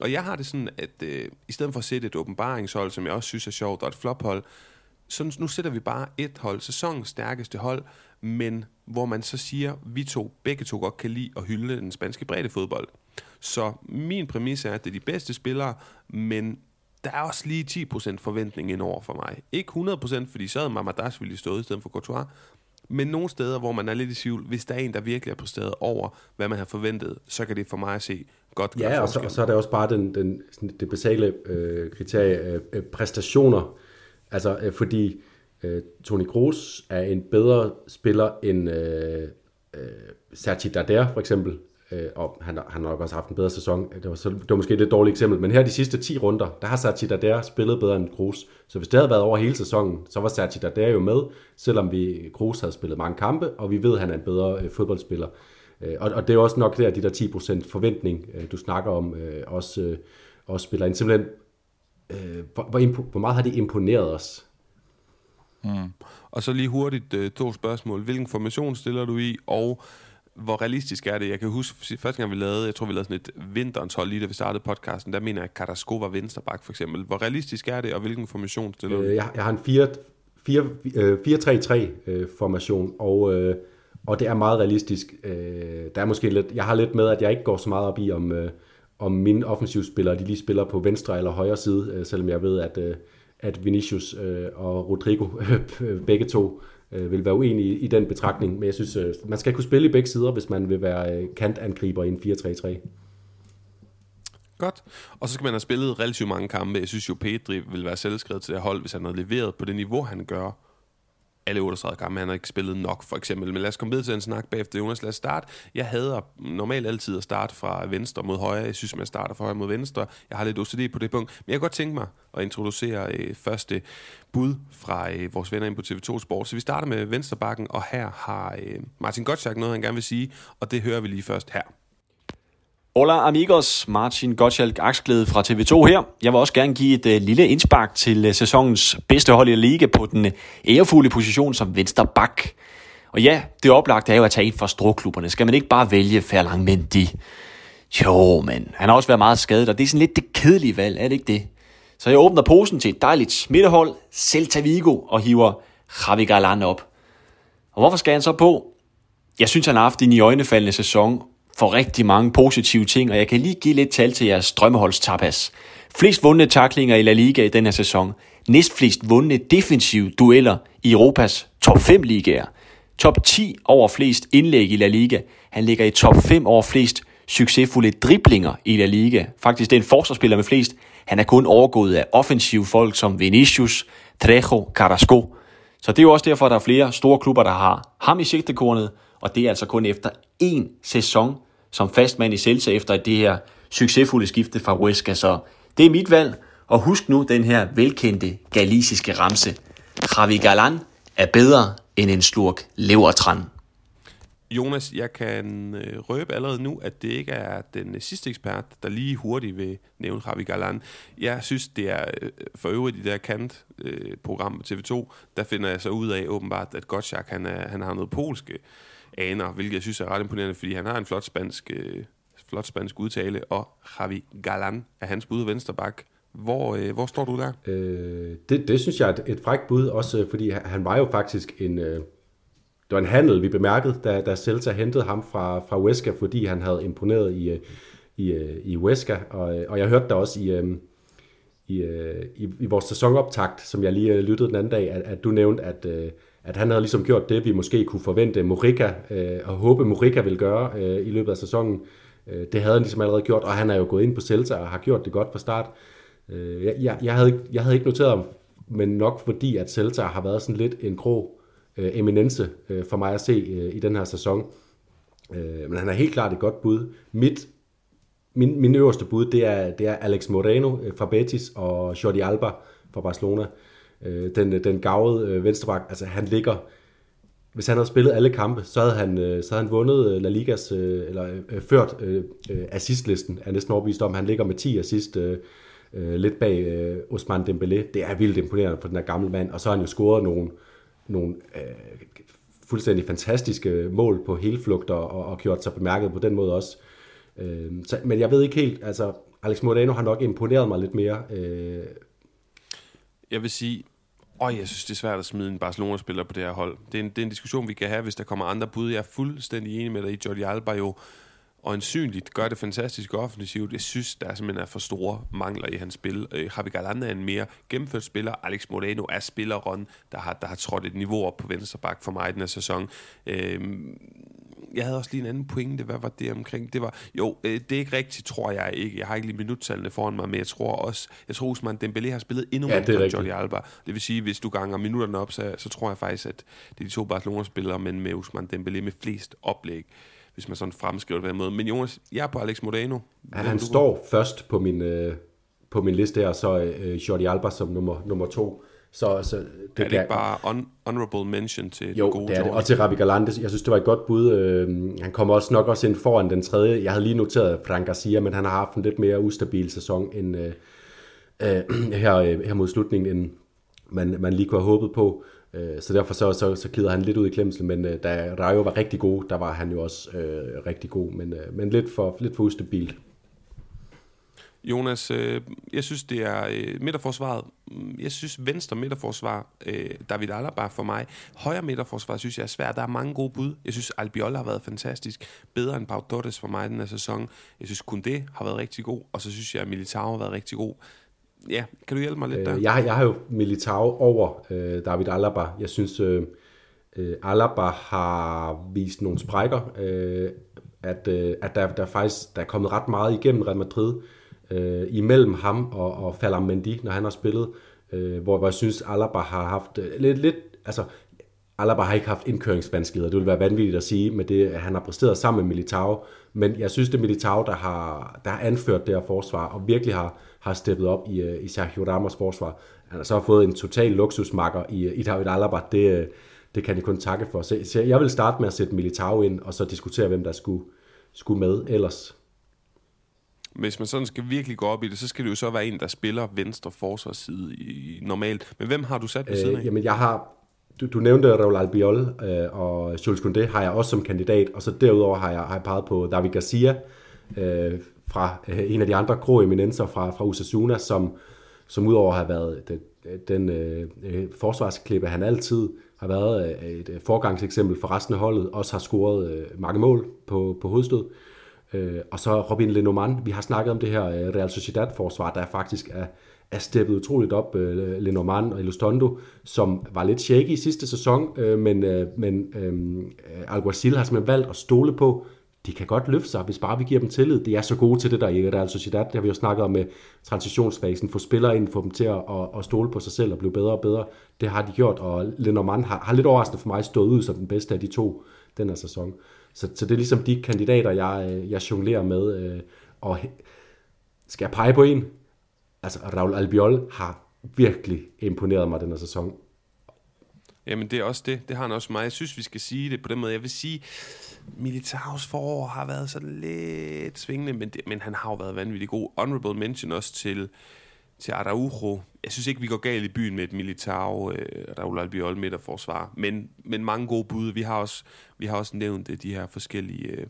og jeg har det sådan, at øh, i stedet for at sætte et åbenbaringshold, som jeg også synes er sjovt, og et flophold, så nu sætter vi bare et hold, sæsonens stærkeste hold, men hvor man så siger, vi to, begge to godt kan lide at hylde den spanske bredde fodbold. Så min præmis er, at det er de bedste spillere, men der er også lige 10% forventning ind over for mig. Ikke 100%, fordi så havde Mamadashvili stået i stedet for Courtois, men nogle steder, hvor man er lidt i tvivl, hvis der er en, der virkelig er præsteret over, hvad man har forventet, så kan det for mig at se godt Ja, og så, og så er der også bare den, den, det basale øh, kriterie øh, præstationer. Altså, øh, fordi øh, Toni Kroos er en bedre spiller end øh, øh, Sergi Darder, for eksempel. øh, og han, han har nok også haft en bedre sæson. Det var, så, det var måske et lidt dårligt eksempel, men her de sidste 10 runder, der har Sachi Dader spillet bedre end Kroos. Så hvis det havde været over hele sæsonen, så var Sachi Dader jo med, selvom vi Kroos havde spillet mange kampe, og vi ved, at han er en bedre øh, fodboldspiller. Øh, og, og det er også nok der, de der 10% forventning, øh, du snakker om, øh, også, øh, også spiller ind. Simpelthen, øh, hvor, hvor, hvor meget har det imponeret os? Mm. Og så lige hurtigt øh, to spørgsmål. Hvilken formation stiller du i, og hvor realistisk er det? Jeg kan huske, første gang vi lavede, jeg tror vi lavede sådan et vinterens hold lige da vi startede podcasten, der mener jeg, at Carrasco var vensterbak for eksempel. Hvor realistisk er det, og hvilken formation stiller du? Øh, jeg, jeg har en 4-3-3 øh, øh, formation, og, øh, og det er meget realistisk. Øh, der er måske lidt, jeg har lidt med, at jeg ikke går så meget op i, om, øh, om mine offensivspillere, de lige spiller på venstre eller højre side, øh, selvom jeg ved, at, øh, at Vinicius øh, og Rodrigo, øh, [laughs] begge to, øh, vil være uenige i, i den betragtning. Men jeg synes, øh, man skal kunne spille i begge sider, hvis man vil være øh, kantangriber i en 4-3-3. Godt. Og så skal man have spillet relativt mange kampe. Jeg synes jo, Pedri vil være selvskrevet til det hold, hvis han havde leveret på det niveau, han gør alle 38 kampe. Han har ikke spillet nok, for eksempel. Men lad os komme videre til en snak bagefter. Jonas, lad os starte. Jeg hader normalt altid at starte fra venstre mod højre. Jeg synes, man starter fra højre mod venstre. Jeg har lidt OCD på det punkt. Men jeg kan godt tænke mig at introducere øh, første bud fra øh, vores venner ind på TV2 Sport. Så vi starter med venstrebakken, og her har øh, Martin Gottschalk noget, han gerne vil sige, og det hører vi lige først her. Hola amigos, Martin Gottschalk Aksglæde fra TV2 her. Jeg vil også gerne give et uh, lille indspark til uh, sæsonens bedste hold i liga på den uh, ærefulde position som venstre bak. Og ja, det oplagte er jo at tage ind fra stråklubberne. Skal man ikke bare vælge Ferlang Mendy? Jo, men han har også været meget skadet, og det er sådan lidt det kedelige valg, er det ikke det? Så jeg åbner posen til et dejligt midterhold, Celta Vigo, og hiver Javi Galan op. Og hvorfor skal han så på? Jeg synes, han har haft en i øjnefaldende sæson, for rigtig mange positive ting, og jeg kan lige give lidt tal til jeres drømmeholdstapas. Flest vundne taklinger i La Liga i den her sæson. Næstflest vundne defensive dueller i Europas top 5 ligaer. Top 10 over flest indlæg i La Liga. Han ligger i top 5 over flest succesfulde driblinger i La Liga. Faktisk den er forsvarsspiller med flest. Han er kun overgået af offensive folk som Vinicius, Trejo, Carrasco. Så det er jo også derfor, at der er flere store klubber, der har ham i sigtekornet, og det er altså kun efter en sæson som fastmand i Celta efter det her succesfulde skifte fra Huesca. Så det er mit valg, og husk nu den her velkendte galisiske ramse. Javi Galan er bedre end en slurk levertran. Jonas, jeg kan øh, røbe allerede nu, at det ikke er den øh, sidste ekspert, der lige hurtigt vil nævne Javi Galan. Jeg synes, det er øh, for øvrigt i det her kant-program på TV2, der finder jeg så ud af åbenbart, at Gottschalk, han, er, han har noget polske aner, hvilket jeg synes er ret imponerende, fordi han har en flot spansk, øh, flot spansk udtale, og Javi Galan er hans bud venstre bak. Hvor, øh, hvor står du der? Øh, det, det synes jeg er et, et frækt bud, også øh, fordi han var jo faktisk en... Øh, det var en handel, vi bemærkede, da, da Celta hentede ham fra, fra Huesca, fordi han havde imponeret i, øh, i, øh, i Huesca, og, og jeg hørte da også i, øh, i, i, i vores sæsonoptakt, som jeg lige lyttede den anden dag, at, at du nævnte, at, at han havde ligesom gjort det, vi måske kunne forvente Morika, øh, og håbe Morika vil gøre øh, i løbet af sæsonen. Øh, det havde han ligesom allerede gjort, og han er jo gået ind på Celta og har gjort det godt fra start. Øh, jeg, jeg, havde, jeg havde ikke noteret ham, men nok fordi, at Celta har været sådan lidt en grå øh, eminence øh, for mig at se øh, i den her sæson. Øh, men han er helt klart et godt bud. Mit, min, min øverste bud, det er, det er Alex Moreno øh, fra Betis og Jordi Alba fra Barcelona. Øh, Øh, den, den gavede øh, venstreback, altså han ligger, hvis han havde spillet alle kampe, så havde han, øh, så havde han vundet øh, La Ligas, øh, eller øh, ført øh, øh assistlisten, er næsten overbevist om. Han ligger med 10 assist, øh, øh, lidt bag øh, Osman Dembélé. Det er vildt imponerende for den her gamle mand, og så har han jo scoret nogle, nogle øh, fuldstændig fantastiske mål på helflugter og, og gjort sig bemærket på den måde også. Øh, så, men jeg ved ikke helt, altså Alex Modano har nok imponeret mig lidt mere. Øh, jeg vil sige, og jeg synes, det er svært at smide en Barcelona-spiller på det her hold. Det er, en, det er en diskussion, vi kan have, hvis der kommer andre bud. Jeg er fuldstændig enig med dig i, Jordi Alba jo øjensynligt gør det fantastisk offensivt. Jeg synes, der simpelthen er for store mangler i hans spil. Øh, Javi Galanda er en mere gennemført spiller. Alex Moreno er spilleren, der har, der har trådt et niveau op på venstre bak for mig den her sæson. Øh, jeg havde også lige en anden pointe. Hvad var det omkring? Det var, jo, øh, det er ikke rigtigt, tror jeg ikke. Jeg har ikke lige minuttallene foran mig, men jeg tror også, jeg tror Usman Dembélé har spillet endnu ja, mere end Jordi Alba. Det vil sige, hvis du ganger minutterne op, så, så tror jeg faktisk, at det er de to Barcelona-spillere, men med Usman Dembélé med flest oplæg. hvis man sådan fremskriver det på den måde. Men Jonas, jeg er på Alex Moreno. Han, han står først på min, øh, på min liste her, så øh, Jordi Alba som nummer, nummer to. Så, så det er det ikke bare un, honorable mention til jo, gode det er det. Og til Ravi Galante, jeg synes, det var et godt bud. Øh, han kommer også nok også ind foran den tredje. Jeg havde lige noteret Frank Garcia, men han har haft en lidt mere ustabil sæson end, øh, øh, [clears throat] her, øh, her mod slutningen, end man, man lige kunne have håbet på. Øh, så derfor så, så, så glider han lidt ud i klemsel, men øh, da Rayo var rigtig god, der var han jo også øh, rigtig god, men, øh, men lidt for, lidt for ustabilt. Jonas, øh, jeg synes, det er øh, midterforsvaret. Jeg synes, venstre midterforsvar, øh, David Alaba for mig. Højre midterforsvar synes jeg er svært. Der er mange gode bud. Jeg synes, Albiol har været fantastisk. Bedre end Pau Torres for mig den her sæson. Jeg synes, Kunde har været rigtig god. Og så synes jeg, at Militao har været rigtig god. Ja, kan du hjælpe mig lidt øh, der? Jeg, jeg har jo Militao over øh, David Alaba. Jeg synes, øh, øh, Alaba har vist nogle sprækker. Øh, at, øh, at der, der faktisk der er kommet ret meget igennem Real Madrid øh, imellem ham og, og Falam Mendy, når han har spillet, øh, hvor, hvor jeg synes, Alaba har haft øh, lidt, lidt, altså Alaba har ikke haft indkøringsvanskeligheder, det vil være vanvittigt at sige, med det, han har præsteret sammen med Militao, men jeg synes, det er Militao, der har, der har anført det her forsvar, og virkelig har, har steppet op i, øh, i Sergio Ramos forsvar. Han har så fået en total luksusmakker i, øh, i David Alaba, det, øh, det kan jeg kun takke for. Så, så jeg vil starte med at sætte Militao ind, og så diskutere, hvem der skulle, skulle med ellers hvis man sådan skal virkelig gå op i det, så skal det jo så være en, der spiller venstre forsvarsside i, normalt. Men hvem har du sat ved øh, siden af? Jamen, jeg har... Du, du nævnte Raul Albiol øh, og Jules Koundé har jeg også som kandidat, og så derudover har jeg, har jeg peget på David Garcia øh, fra øh, en af de andre grå eminenser fra, fra Osasuna, som, som udover have været den, den øh, øh, forsvarsklippe, han altid har været øh, et forgangseksempel for resten af holdet, også har scoret øh, mange mål på, på hovedstød. Øh, Øh, og så Robin Lenormand. Vi har snakket om det her øh, Real Sociedad-forsvar, der faktisk er, er steppet utroligt op. Øh, Lenormand og Ilustondo, som var lidt shaky i sidste sæson, øh, men, øh, men øh, øh, Alguacil har simpelthen valgt at stole på, de kan godt løfte sig, hvis bare vi giver dem tillid. De er så gode til det der i Real Sociedad. Det har vi jo snakket om med transitionsfasen. Få spillere ind, få dem til at, at, at stole på sig selv og blive bedre og bedre. Det har de gjort, og Lenormand har, har lidt overraskende for mig stået ud som den bedste af de to den her sæson. Så, så det er ligesom de kandidater, jeg, øh, jeg jonglerer med. Øh, og skal jeg pege på en? Altså, Raul Albiol har virkelig imponeret mig den her sæson. Jamen, det er også det. Det har han også mig. Jeg synes, vi skal sige det på den måde. Jeg vil sige, Militaus forår har været så lidt svingende, men, det, men han har jo været vanvittig god. Honorable mention også til til Araujo. Jeg synes ikke, vi går galt i byen med et Militao, øh, Raul Albiol forsvar, men, men mange gode bud. Vi har også, vi har også nævnt øh, de her forskellige... Øh,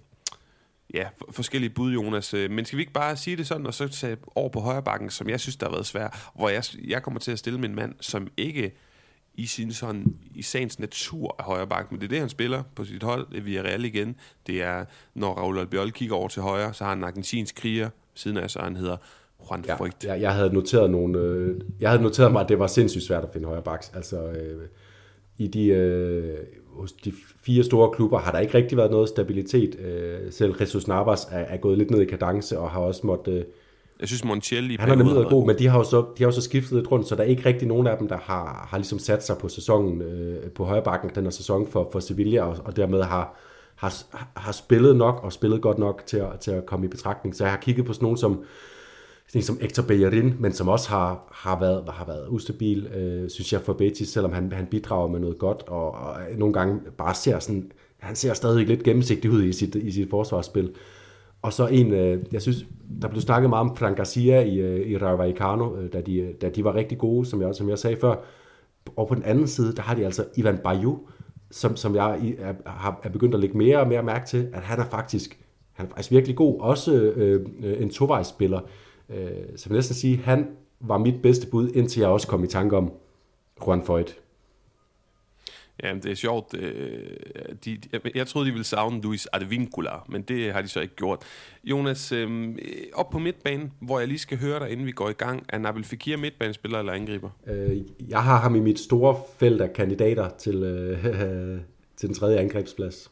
ja, forskellige bud, Jonas. Øh, men skal vi ikke bare sige det sådan, og så tage over på højre bakken, som jeg synes, der har været svært, hvor jeg, jeg kommer til at stille min mand, som ikke i sin sådan, i sagens natur af højre bak, men det er det, han spiller på sit hold, vi er reelle igen. Det er, når Raul Albiol kigger over til højre, så har han en argentinsk kriger, siden af sig, han hedder Juan ja, Frygt. Jeg, jeg, havde noteret nogle, øh, jeg havde noteret mig, at det var sindssygt svært at finde højre backs. Altså, øh, i de, øh, hos de fire store klubber har der ikke rigtig været noget stabilitet. Øh, selv Jesus Navas er, er gået lidt ned i kadence og har også måttet... Øh, jeg synes, Montiel i Han er nemlig god, god, men de har, jo så, de har jo så skiftet lidt rundt, så der er ikke rigtig nogen af dem, der har, har ligesom sat sig på sæsonen øh, på højre bakken den her sæson for, for Sevilla, og, og dermed har, har, har spillet nok og spillet godt nok til at, til at komme i betragtning. Så jeg har kigget på sådan nogen som sådan som Hector Bellerin, men som også har, har, været, har været ustabil, øh, synes jeg, for Betis, selvom han, han bidrager med noget godt, og, og nogle gange bare ser sådan, han ser stadig lidt gennemsigtig ud i sit, i sit forsvarsspil. Og så en, øh, jeg synes, der blev snakket meget om Frank Garcia i, øh, i Rayo Vallecano, øh, da, de, da de var rigtig gode, som jeg, som jeg sagde før. Og på den anden side, der har de altså Ivan Bayou, som, som jeg er, er, er begyndt at lægge mere og mere mærke til, at han er faktisk, han er faktisk virkelig god, også øh, øh en tovejsspiller. spiller Øh, så jeg vil næsten sige, han var mit bedste bud, indtil jeg også kom i tanke om Juan Foyt. Ja, det er sjovt. Øh, de, jeg troede, de ville savne Luis Advincula, men det har de så ikke gjort. Jonas, øh, op på midtbanen, hvor jeg lige skal høre dig, inden vi går i gang. Er Nabil Fekir midtbanespiller eller angriber? Øh, jeg har ham i mit store felt af kandidater til, øh, [laughs] til den tredje angrebsplads.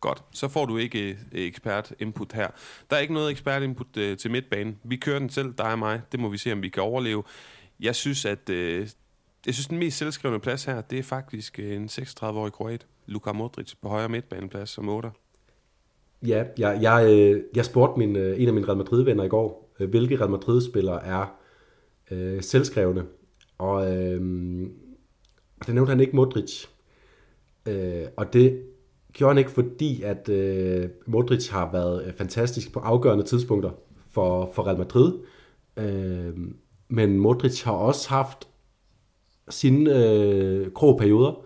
Godt, så får du ikke øh, ekspert input her. Der er ikke noget ekspert input øh, til midtbanen. Vi kører den selv, dig og mig. Det må vi se, om vi kan overleve. Jeg synes, at øh, jeg synes, den mest selvskrevne plads her, det er faktisk øh, en 36-årig kroat, Luka Modric, på højre midtbaneplads som 8. Ja, jeg, jeg, øh, jeg spurgte min, øh, en af mine Real Madrid-venner i går, øh, hvilke Real Madrid-spillere er øh, selvskrevne. Og øh, det nævnte han ikke Modric. Øh, og det gjorde han ikke, fordi at øh, Modric har været øh, fantastisk på afgørende tidspunkter for, for Real Madrid. Øh, men Modric har også haft sine øh, grå perioder,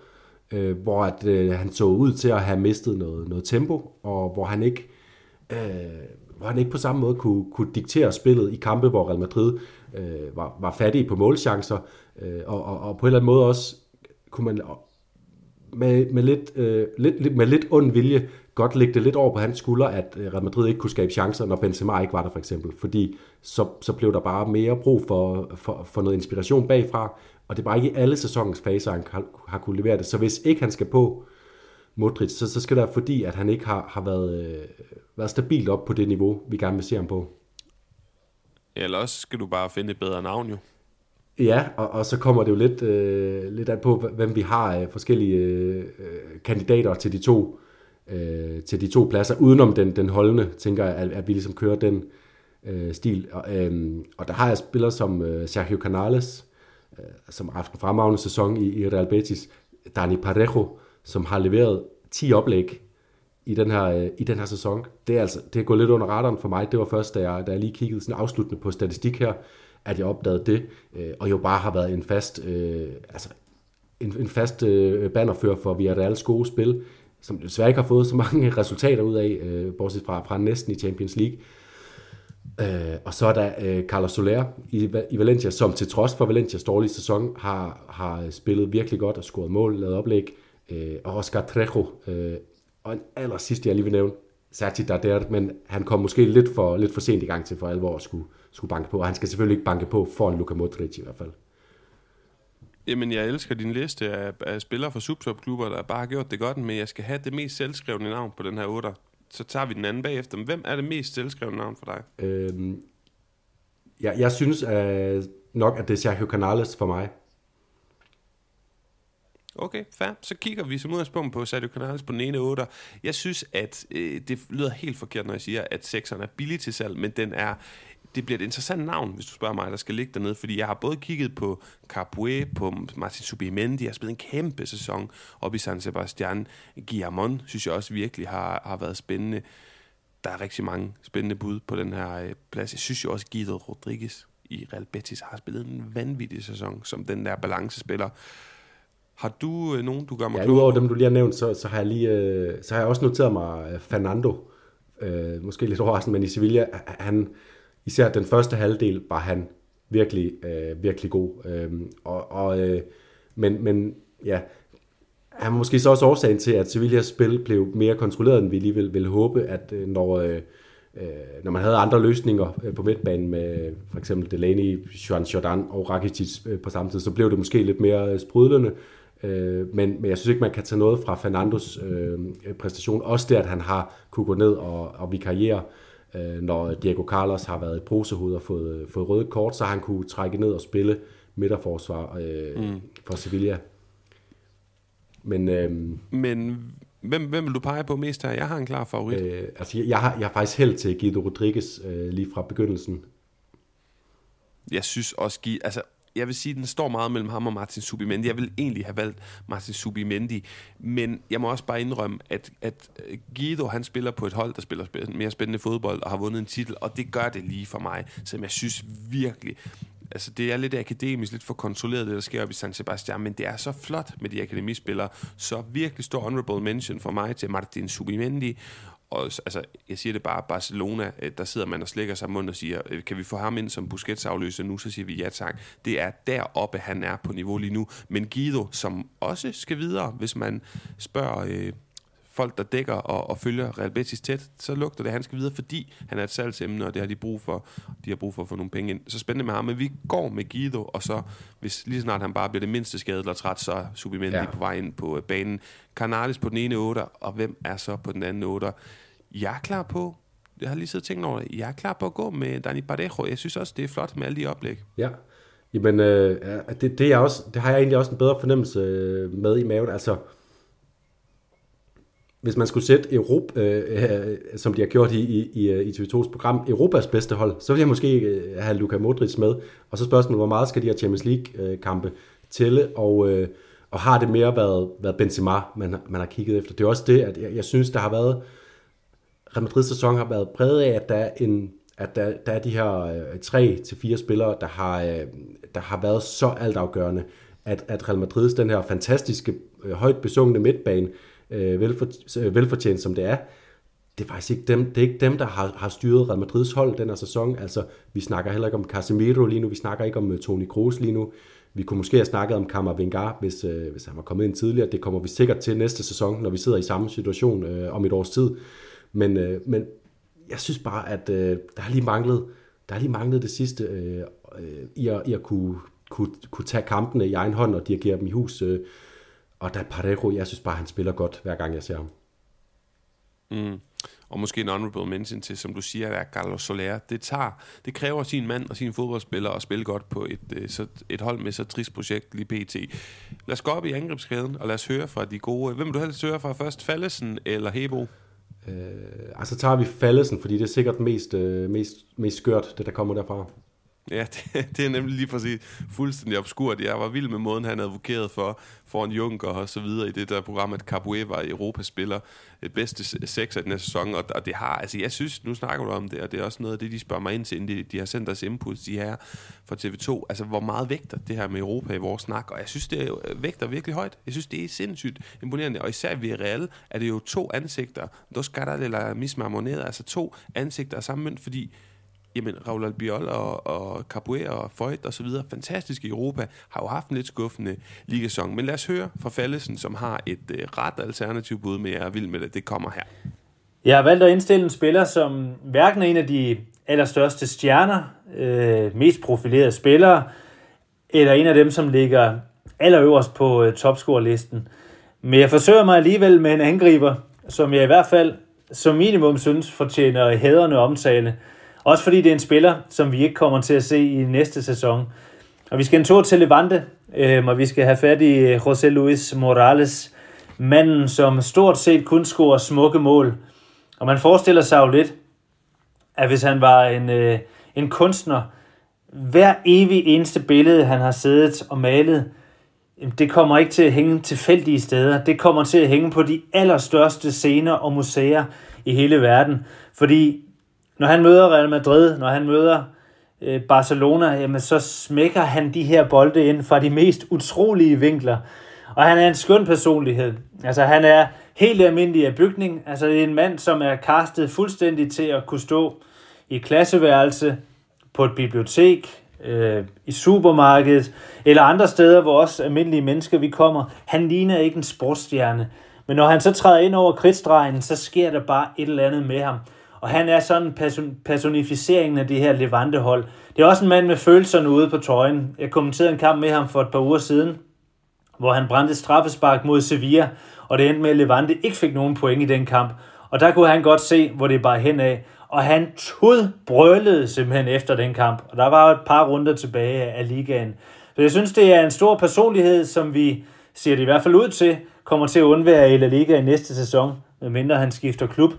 øh, hvor at, øh, han så ud til at have mistet noget, noget tempo, og hvor han ikke øh, hvor han ikke på samme måde kunne, kunne diktere spillet i kampe, hvor Real Madrid øh, var, var fattige på målchancer, øh, og, og, og på en eller anden måde også kunne man med, med, lidt, øh, lidt, med lidt ond vilje godt lægge det lidt over på hans skulder, at øh, Real Madrid ikke kunne skabe chancer, når Benzema ikke var der for eksempel. Fordi så, så blev der bare mere brug for, for, for noget inspiration bagfra, og det er bare ikke i alle sæsonens faser, han har, har kunne levere det. Så hvis ikke han skal på Modric, så, så skal det være fordi, at han ikke har, har været, øh, været stabilt op på det niveau, vi gerne vil se ham på. Eller også skal du bare finde et bedre navn jo. Ja, og, og så kommer det jo lidt, øh, lidt an på, hvem vi har af forskellige øh, kandidater til de to øh, til de to pladser, udenom den, den holdende, tænker jeg, at, at vi ligesom kører den øh, stil. Og, øh, og der har jeg spillere som øh, Sergio Canales, øh, som har haft en fremragende sæson i, i Real Betis, Dani Parejo, som har leveret 10 oplæg i den her, øh, i den her sæson. Det er altså det er gået lidt under radaren for mig. Det var først, da jeg, da jeg lige kiggede sådan afsluttende på statistik her, at jeg opdagede det, øh, og jo bare har været en fast, øh, altså en, en fast øh, bannerfører for Villarreals gode spil, som desværre ikke har fået så mange [laughs] resultater ud af, øh, bortset fra, fra næsten i Champions League. Øh, og så er der øh, Carlos Soler i, i Valencia, som til trods for Valencias dårlige sæson, har, har spillet virkelig godt og scoret mål, lavet oplæg. Øh, og Oscar Trejo, øh, og en aller sidste, jeg lige vil nævne, Sergi Darder, men han kom måske lidt for, lidt for sent i gang til for alvor at skulle, skulle banke på, og han skal selvfølgelig ikke banke på for en Luka Modric i hvert fald. Jamen, jeg elsker din liste af, af spillere fra subtopklubber, der bare har gjort det godt, men jeg skal have det mest selvskrevne navn på den her 8. Så tager vi den anden bagefter. Men hvem er det mest selvskrevne navn for dig? Øhm, jeg, jeg synes at nok, at det er Sergio Canales for mig. Okay, fair. Så kigger vi som udgangspunkt på Sergio Canales på den ene 8. Jeg synes, at øh, det lyder helt forkert, når jeg siger, at 6'eren er billig til salg, men den er det bliver et interessant navn, hvis du spørger mig, der skal ligge dernede, fordi jeg har både kigget på Carpue, på Martin Subimendi, har spillet en kæmpe sæson op i San Sebastian. Guillamon synes jeg også virkelig har, har været spændende. Der er rigtig mange spændende bud på den her øh, plads. Jeg synes jo også, Guido Rodriguez i Real Betis har spillet en vanvittig sæson, som den der balancespiller. Har du øh, nogen, du gør mig Ja, udover dem, du lige har nævnt, så, så, har jeg lige, øh, så har jeg også noteret mig øh, Fernando. Øh, måske lidt overraskende, men i Sevilla, han, især den første halvdel var han virkelig, øh, virkelig god. Øh, og, og, øh, men, men ja, han var måske så også årsagen til, at Sevillas spil blev mere kontrolleret, end vi lige ville, ville håbe, at øh, når, øh, øh, når man havde andre løsninger øh, på midtbanen med for eksempel Delaney, Juan Jordan og Rakitic på samme tid, så blev det måske lidt mere sprudlende. Øh, men, men jeg synes ikke, man kan tage noget fra Fernandos øh, præstation. Også det, at han har kunne gå ned og, og vikariere øh, når Diego Carlos har været et prosehoved og fået, fået røde kort, så han kunne trække ned og spille midterforsvar øh, mm. for Sevilla. Men, øh, Men hvem, hvem vil du pege på mest her? Jeg har en klar favorit. Øh, altså, jeg, jeg, har, jeg har faktisk held til Guido Rodriguez øh, lige fra begyndelsen. Jeg synes også, altså jeg vil sige, at den står meget mellem ham og Martin Subimendi. Jeg vil egentlig have valgt Martin Subimendi, men jeg må også bare indrømme, at, at øh, Guido han spiller på et hold, der spiller mere spændende fodbold og har vundet en titel, og det gør det lige for mig, som jeg synes virkelig altså det er lidt akademisk, lidt for kontrolleret, det der sker op i San Sebastian, men det er så flot med de akademispillere, så virkelig stor honorable mention for mig til Martin Subimendi, og altså, jeg siger det bare, Barcelona, øh, der sidder man og slækker sig mund og siger, øh, kan vi få ham ind som Busquets afløser nu, så siger vi ja tak. Det er deroppe, han er på niveau lige nu. Men Guido, som også skal videre, hvis man spørger øh, folk, der dækker og, og følger Real Betis tæt, så lugter det, han skal videre, fordi han er et salgsemne, og det har de brug for. De har brug for at få nogle penge ind. Så spændende med ham, men vi går med Guido, og så, hvis lige snart han bare bliver det mindste skadet eller træt, så er Subimendi ja. på vej ind på øh, banen. Canalis på den ene 8, og hvem er så på den anden 8? Jeg er klar på, jeg har lige siddet og tænkt over jeg er klar på at gå med Dani Parejo. Jeg synes også, det er flot med alle de oplæg. Ja, Jamen, øh, det, det, er også, det har jeg egentlig også en bedre fornemmelse øh, med i maven. Altså, hvis man skulle sætte Europa, øh, øh som de har gjort i, i, i, øh, TV2's program, Europas bedste hold, så ville jeg måske have Luka Modric med. Og så spørgsmålet, hvor meget skal de her Champions League-kampe tælle, og, øh, og har det mere været, været Benzema, man, man har kigget efter. Det er også det, at jeg, jeg synes, der har været, Real Madrid sæson har været præget af, at der er en, at der, der er de her øh, tre til fire spillere, der har, øh, der har været så altafgørende, at, at Real Madrid's den her fantastiske, øh, højt besungne midtbane, øh, velfor, øh, velfortjent som det er, det er faktisk ikke dem, det er ikke dem der har, har styret Real Madrids hold den her sæson. Altså, vi snakker heller ikke om Casemiro lige nu, vi snakker ikke om uh, Toni Kroos lige nu. Vi kunne måske have snakket om Kammervengar, hvis, øh, hvis han var kommet ind tidligere. Det kommer vi sikkert til næste sæson, når vi sidder i samme situation øh, om et års tid. Men, øh, men jeg synes bare, at øh, der har lige manglet, der har lige manglet det sidste øh, øh, i, at, i at kunne, kunne, kunne tage kampene i egen hånd og dirigere dem i hus. Øh, og der Parejo, jeg synes bare, han spiller godt, hver gang jeg ser ham. Mm. Og måske en honorable mention til, som du siger, er Carlos Soler. Det, tager, det kræver sin mand og sine fodboldspillere at spille godt på et, øh, så, et hold med så trist projekt lige pt. Lad os gå op i angrebskæden, og lad os høre fra de gode. Hvem vil du helst høre fra først? Fallesen eller Hebo? Øh, altså tager vi Fallesen, fordi det er sikkert mest, øh, mest, mest skørt, det der kommer derfra. Ja, [laughs] det, det er nemlig lige præcis fuldstændig obskurt. Jeg var vild med måden, han advokerede for foran Junker og så videre i det der program, at Capoe var Europas spiller et bedste seks af den her sæson, og, og det har, altså jeg synes, nu snakker du om det, og det er også noget af det, de spørger mig ind til, inden de, de har sendt os input, de her fra TV2, altså hvor meget vægter det her med Europa i vores snak, og jeg synes, det er, øh, vægter virkelig højt. Jeg synes, det er sindssygt imponerende, og især ved Real er det jo to ansigter, dos caras eller misma moneda, altså to ansigter af samme mønt, fordi jamen Raul Albiol og, og Capoeira og Foyt og så videre, fantastiske i Europa, har jo haft en lidt skuffende ligasong. Men lad os høre fra Fallesen, som har et øh, ret alternativ bud med, jeg er vild med det. Det kommer her. Jeg har valgt at indstille en spiller, som hverken er en af de allerstørste stjerner, øh, mest profilerede spillere, eller en af dem, som ligger allerøverst på øh, topscore-listen. Men jeg forsøger mig alligevel med en angriber, som jeg i hvert fald som minimum synes fortjener hæderne omtale. Også fordi det er en spiller, som vi ikke kommer til at se i næste sæson. Og vi skal en tur til Levante, øh, og vi skal have fat i øh, José Luis Morales, manden, som stort set kun scorer smukke mål. Og man forestiller sig jo lidt, at hvis han var en, øh, en kunstner, hver evig eneste billede, han har siddet og malet, det kommer ikke til at hænge tilfældige steder. Det kommer til at hænge på de allerstørste scener og museer i hele verden. Fordi når han møder Real Madrid, når han møder øh, Barcelona, jamen så smækker han de her bolde ind fra de mest utrolige vinkler. Og han er en skøn personlighed. Altså han er helt almindelig af bygning. Altså det er en mand, som er kastet fuldstændig til at kunne stå i klasseværelse, på et bibliotek, øh, i supermarkedet, eller andre steder, hvor også almindelige mennesker vi kommer. Han ligner ikke en sportsstjerne. Men når han så træder ind over kridtstregen, så sker der bare et eller andet med ham. Og han er sådan person, personificeringen af det her Levante-hold. Det er også en mand med følelserne ude på trøjen. Jeg kommenterede en kamp med ham for et par uger siden, hvor han brændte straffespark mod Sevilla, og det endte med, at Levante ikke fik nogen point i den kamp. Og der kunne han godt se, hvor det bare hen af. Og han brølede simpelthen efter den kamp. Og der var et par runder tilbage af ligaen. Så jeg synes, det er en stor personlighed, som vi ser det i hvert fald ud til, kommer til at undvære i La Liga i næste sæson, medmindre han skifter klub.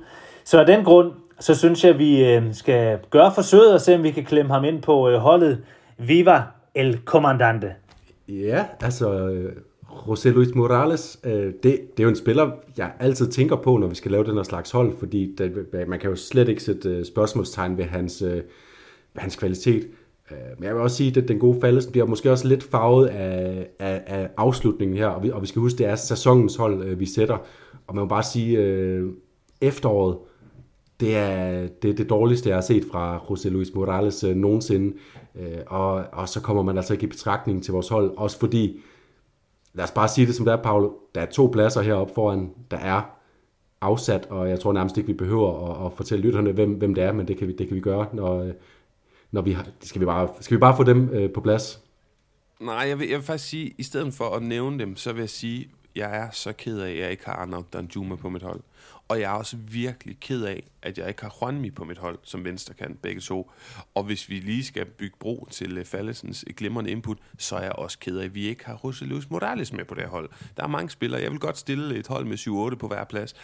Så af den grund, så synes jeg, at vi øh, skal gøre forsøget og se, om vi kan klemme ham ind på øh, holdet. Viva el Comandante. Ja, altså øh, José Luis Morales, det, det er jo en spiller, jeg altid tænker på, når vi skal lave den her slags hold, fordi det, man kan jo slet ikke sætte spørgsmålstegn ved hans, ved hans kvalitet. Men jeg vil også sige, at den gode faldes bliver måske også lidt farvet af, af, af afslutningen her, og vi, og vi skal huske, det er sæsonens hold, vi sætter. Og man må bare sige, efteråret, det er det, det dårligste, jeg har set fra José Luis Morales øh, nogensinde. Øh, og, og så kommer man altså ikke i betragtning til vores hold, også fordi, lad os bare sige det som det er, Paolo, der er to pladser heroppe foran, der er afsat, og jeg tror nærmest ikke, vi behøver at, at fortælle lytterne, hvem, hvem det er, men det kan vi, det kan vi gøre, når, når vi har, skal, vi bare, skal vi bare få dem øh, på plads? Nej, jeg vil, jeg vil faktisk sige, i stedet for at nævne dem, så vil jeg sige, jeg er så ked af, at jeg ikke har Arnaud Danjuma på mit hold. Og jeg er også virkelig ked af, at jeg ikke har Juanmi på mit hold som venstre kan begge to. Og hvis vi lige skal bygge bro til øh, Fallesens øh, glimrende input, så er jeg også ked af, at vi ikke har José Morales med på det hold. Der er mange spillere. Jeg vil godt stille et hold med 7-8 på hver plads.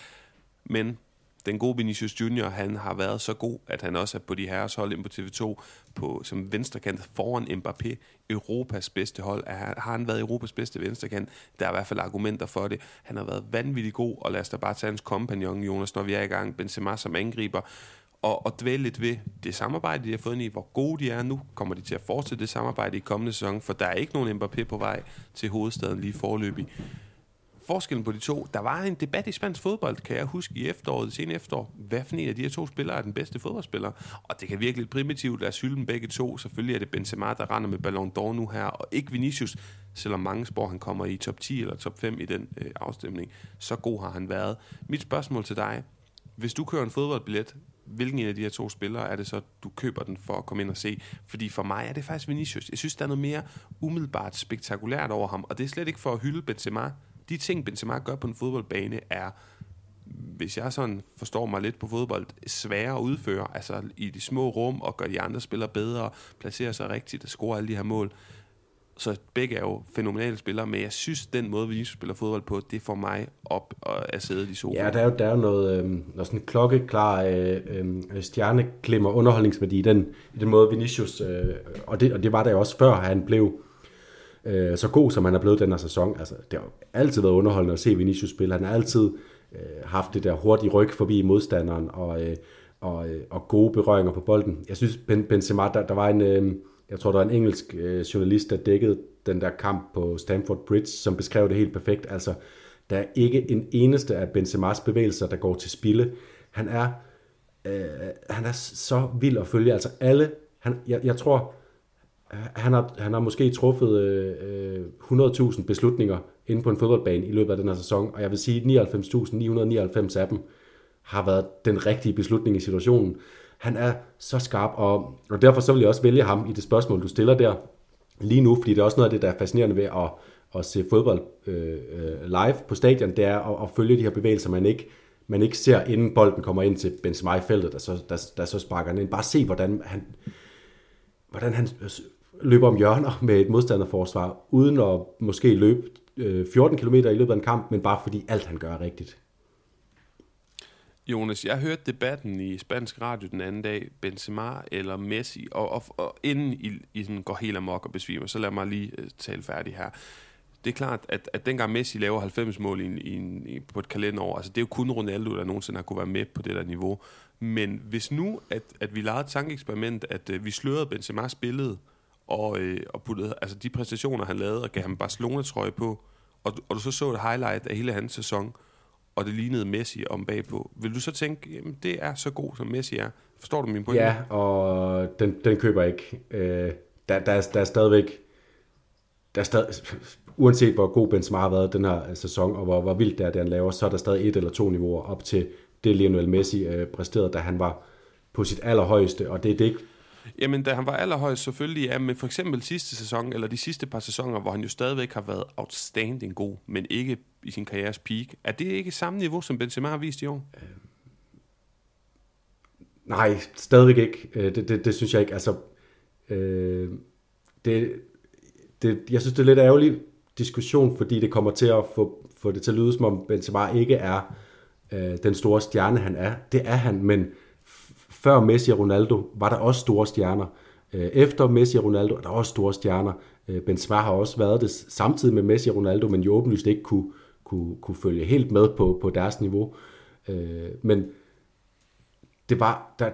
Men den gode Vinicius Junior, han har været så god, at han også er på de herres hold ind på TV2 på, som venstrekant foran Mbappé. Europas bedste hold. Er, har han været Europas bedste venstrekant? Der er i hvert fald argumenter for det. Han har været vanvittig god, og lad os da bare tage hans kompagnon, Jonas, når vi er i gang. Benzema som angriber og, og dvæle lidt ved det samarbejde, de har fået ind i, hvor gode de er nu. Kommer de til at fortsætte det samarbejde i kommende sæson, for der er ikke nogen Mbappé på vej til hovedstaden lige forløbig forskellen på de to. Der var en debat i spansk fodbold, kan jeg huske, i efteråret, det sene efterår. Hvad for en af de her to spillere er den bedste fodboldspiller? Og det kan virkelig lidt primitivt. at sylde begge to. Selvfølgelig er det Benzema, der render med Ballon d'Or nu her, og ikke Vinicius, selvom mange spår, han kommer i top 10 eller top 5 i den øh, afstemning. Så god har han været. Mit spørgsmål til dig. Hvis du kører en fodboldbillet, hvilken en af de her to spillere er det så, du køber den for at komme ind og se? Fordi for mig er det faktisk Vinicius. Jeg synes, der er noget mere umiddelbart spektakulært over ham, og det er slet ikke for at hylde Benzema de ting, Benzema gør på en fodboldbane, er, hvis jeg sådan forstår mig lidt på fodbold, sværere at udføre, altså i de små rum, og gøre de andre spillere bedre, placere sig rigtigt og score alle de her mål. Så begge er jo fænomenale spillere, men jeg synes, den måde, vi ligesom spiller fodbold på, det får mig op at sidde i sofaen. Ja, der er jo, der er jo noget, øhm, øh, noget sådan klokkeklar øh, øh, stjerneklimmer underholdningsværdi i den, i den måde, Vinicius, øh, og, det, og det var der jo også før han blev øh, så god, som han er blevet den her sæson. Altså, det har altid været underholdende at se Vinicius spille. Han har altid øh, haft det der hurtige ryg forbi modstanderen og, øh, og, øh, og gode berøringer på bolden. Jeg synes, ben, Benzema, der, der var en, øh, jeg tror, der var en engelsk øh, journalist, der dækkede den der kamp på Stamford Bridge, som beskrev det helt perfekt. Altså, der er ikke en eneste af Benzemas bevægelser, der går til spilde. Han er, øh, han er så vild at følge. Altså alle, han, jeg, jeg tror, han har, han har måske truffet øh, øh 100.000 beslutninger inde på en fodboldbane i løbet af den her sæson, og jeg vil sige, at 99.999 af dem har været den rigtige beslutning i situationen. Han er så skarp, og, og derfor så vil jeg også vælge ham i det spørgsmål, du stiller der lige nu, fordi det er også noget af det, der er fascinerende ved at, at se fodbold øh, øh live på stadion, det er at, at følge de her bevægelser, man ikke, man ikke ser, inden bolden kommer ind til Benzema i feltet, der så, der, der så sparker han ind. Bare se, hvordan han, hvordan han løber om hjørner med et modstanderforsvar, uden at måske løbe øh, 14 km i løbet af en kamp, men bare fordi alt han gør er rigtigt. Jonas, jeg hørte debatten i spansk radio den anden dag, Benzema eller Messi, og, og, og inden I, I sådan går helt amok og besvimer, så lad mig lige uh, tale færdig her. Det er klart, at, at dengang Messi laver 90 mål i, i, i, på et kalenderår, altså det er jo kun Ronaldo, der nogensinde har kunne være med på det der niveau. Men hvis nu, at, at vi lavede et tankeeksperiment, at uh, vi slørede Benzema's billede, og, øh, og puttede, altså de præstationer, han lavede, og gav ham Barcelona-trøje på, og, og du så så et highlight af hele hans sæson, og det lignede Messi om bagpå, vil du så tænke, jamen det er så god, som Messi er? Forstår du min pointe? Ja, og den, den køber jeg ikke. Øh, der, der, er, der er stadigvæk, der er stadig, uanset hvor god Benzema har været den her sæson, og hvor, hvor vildt det er, det han laver, så er der stadig et eller to niveauer op til det Lionel Messi øh, præsterede, da han var på sit allerhøjeste, og det er det ikke Jamen, da han var allerhøjst selvfølgelig, ja, men for eksempel sidste sæson, eller de sidste par sæsoner, hvor han jo stadigvæk har været outstanding god, men ikke i sin karrieres peak. Er det ikke samme niveau, som Benzema har vist i år? Øh, nej, stadigvæk ikke. Øh, det, det, det synes jeg ikke. Altså, øh, det, det, jeg synes, det er lidt ærgerlig diskussion, fordi det kommer til at få, få det til at lyde, som om Benzema ikke er øh, den store stjerne, han er. Det er han, men før Messi og Ronaldo var der også store stjerner. Øh, efter Messi og Ronaldo er der også store stjerner. Øh, Benzema har også været det samtidig med Messi og Ronaldo, men jo åbenlyst ikke kunne, kunne, kunne følge helt med på, på deres niveau. Øh, men det var, da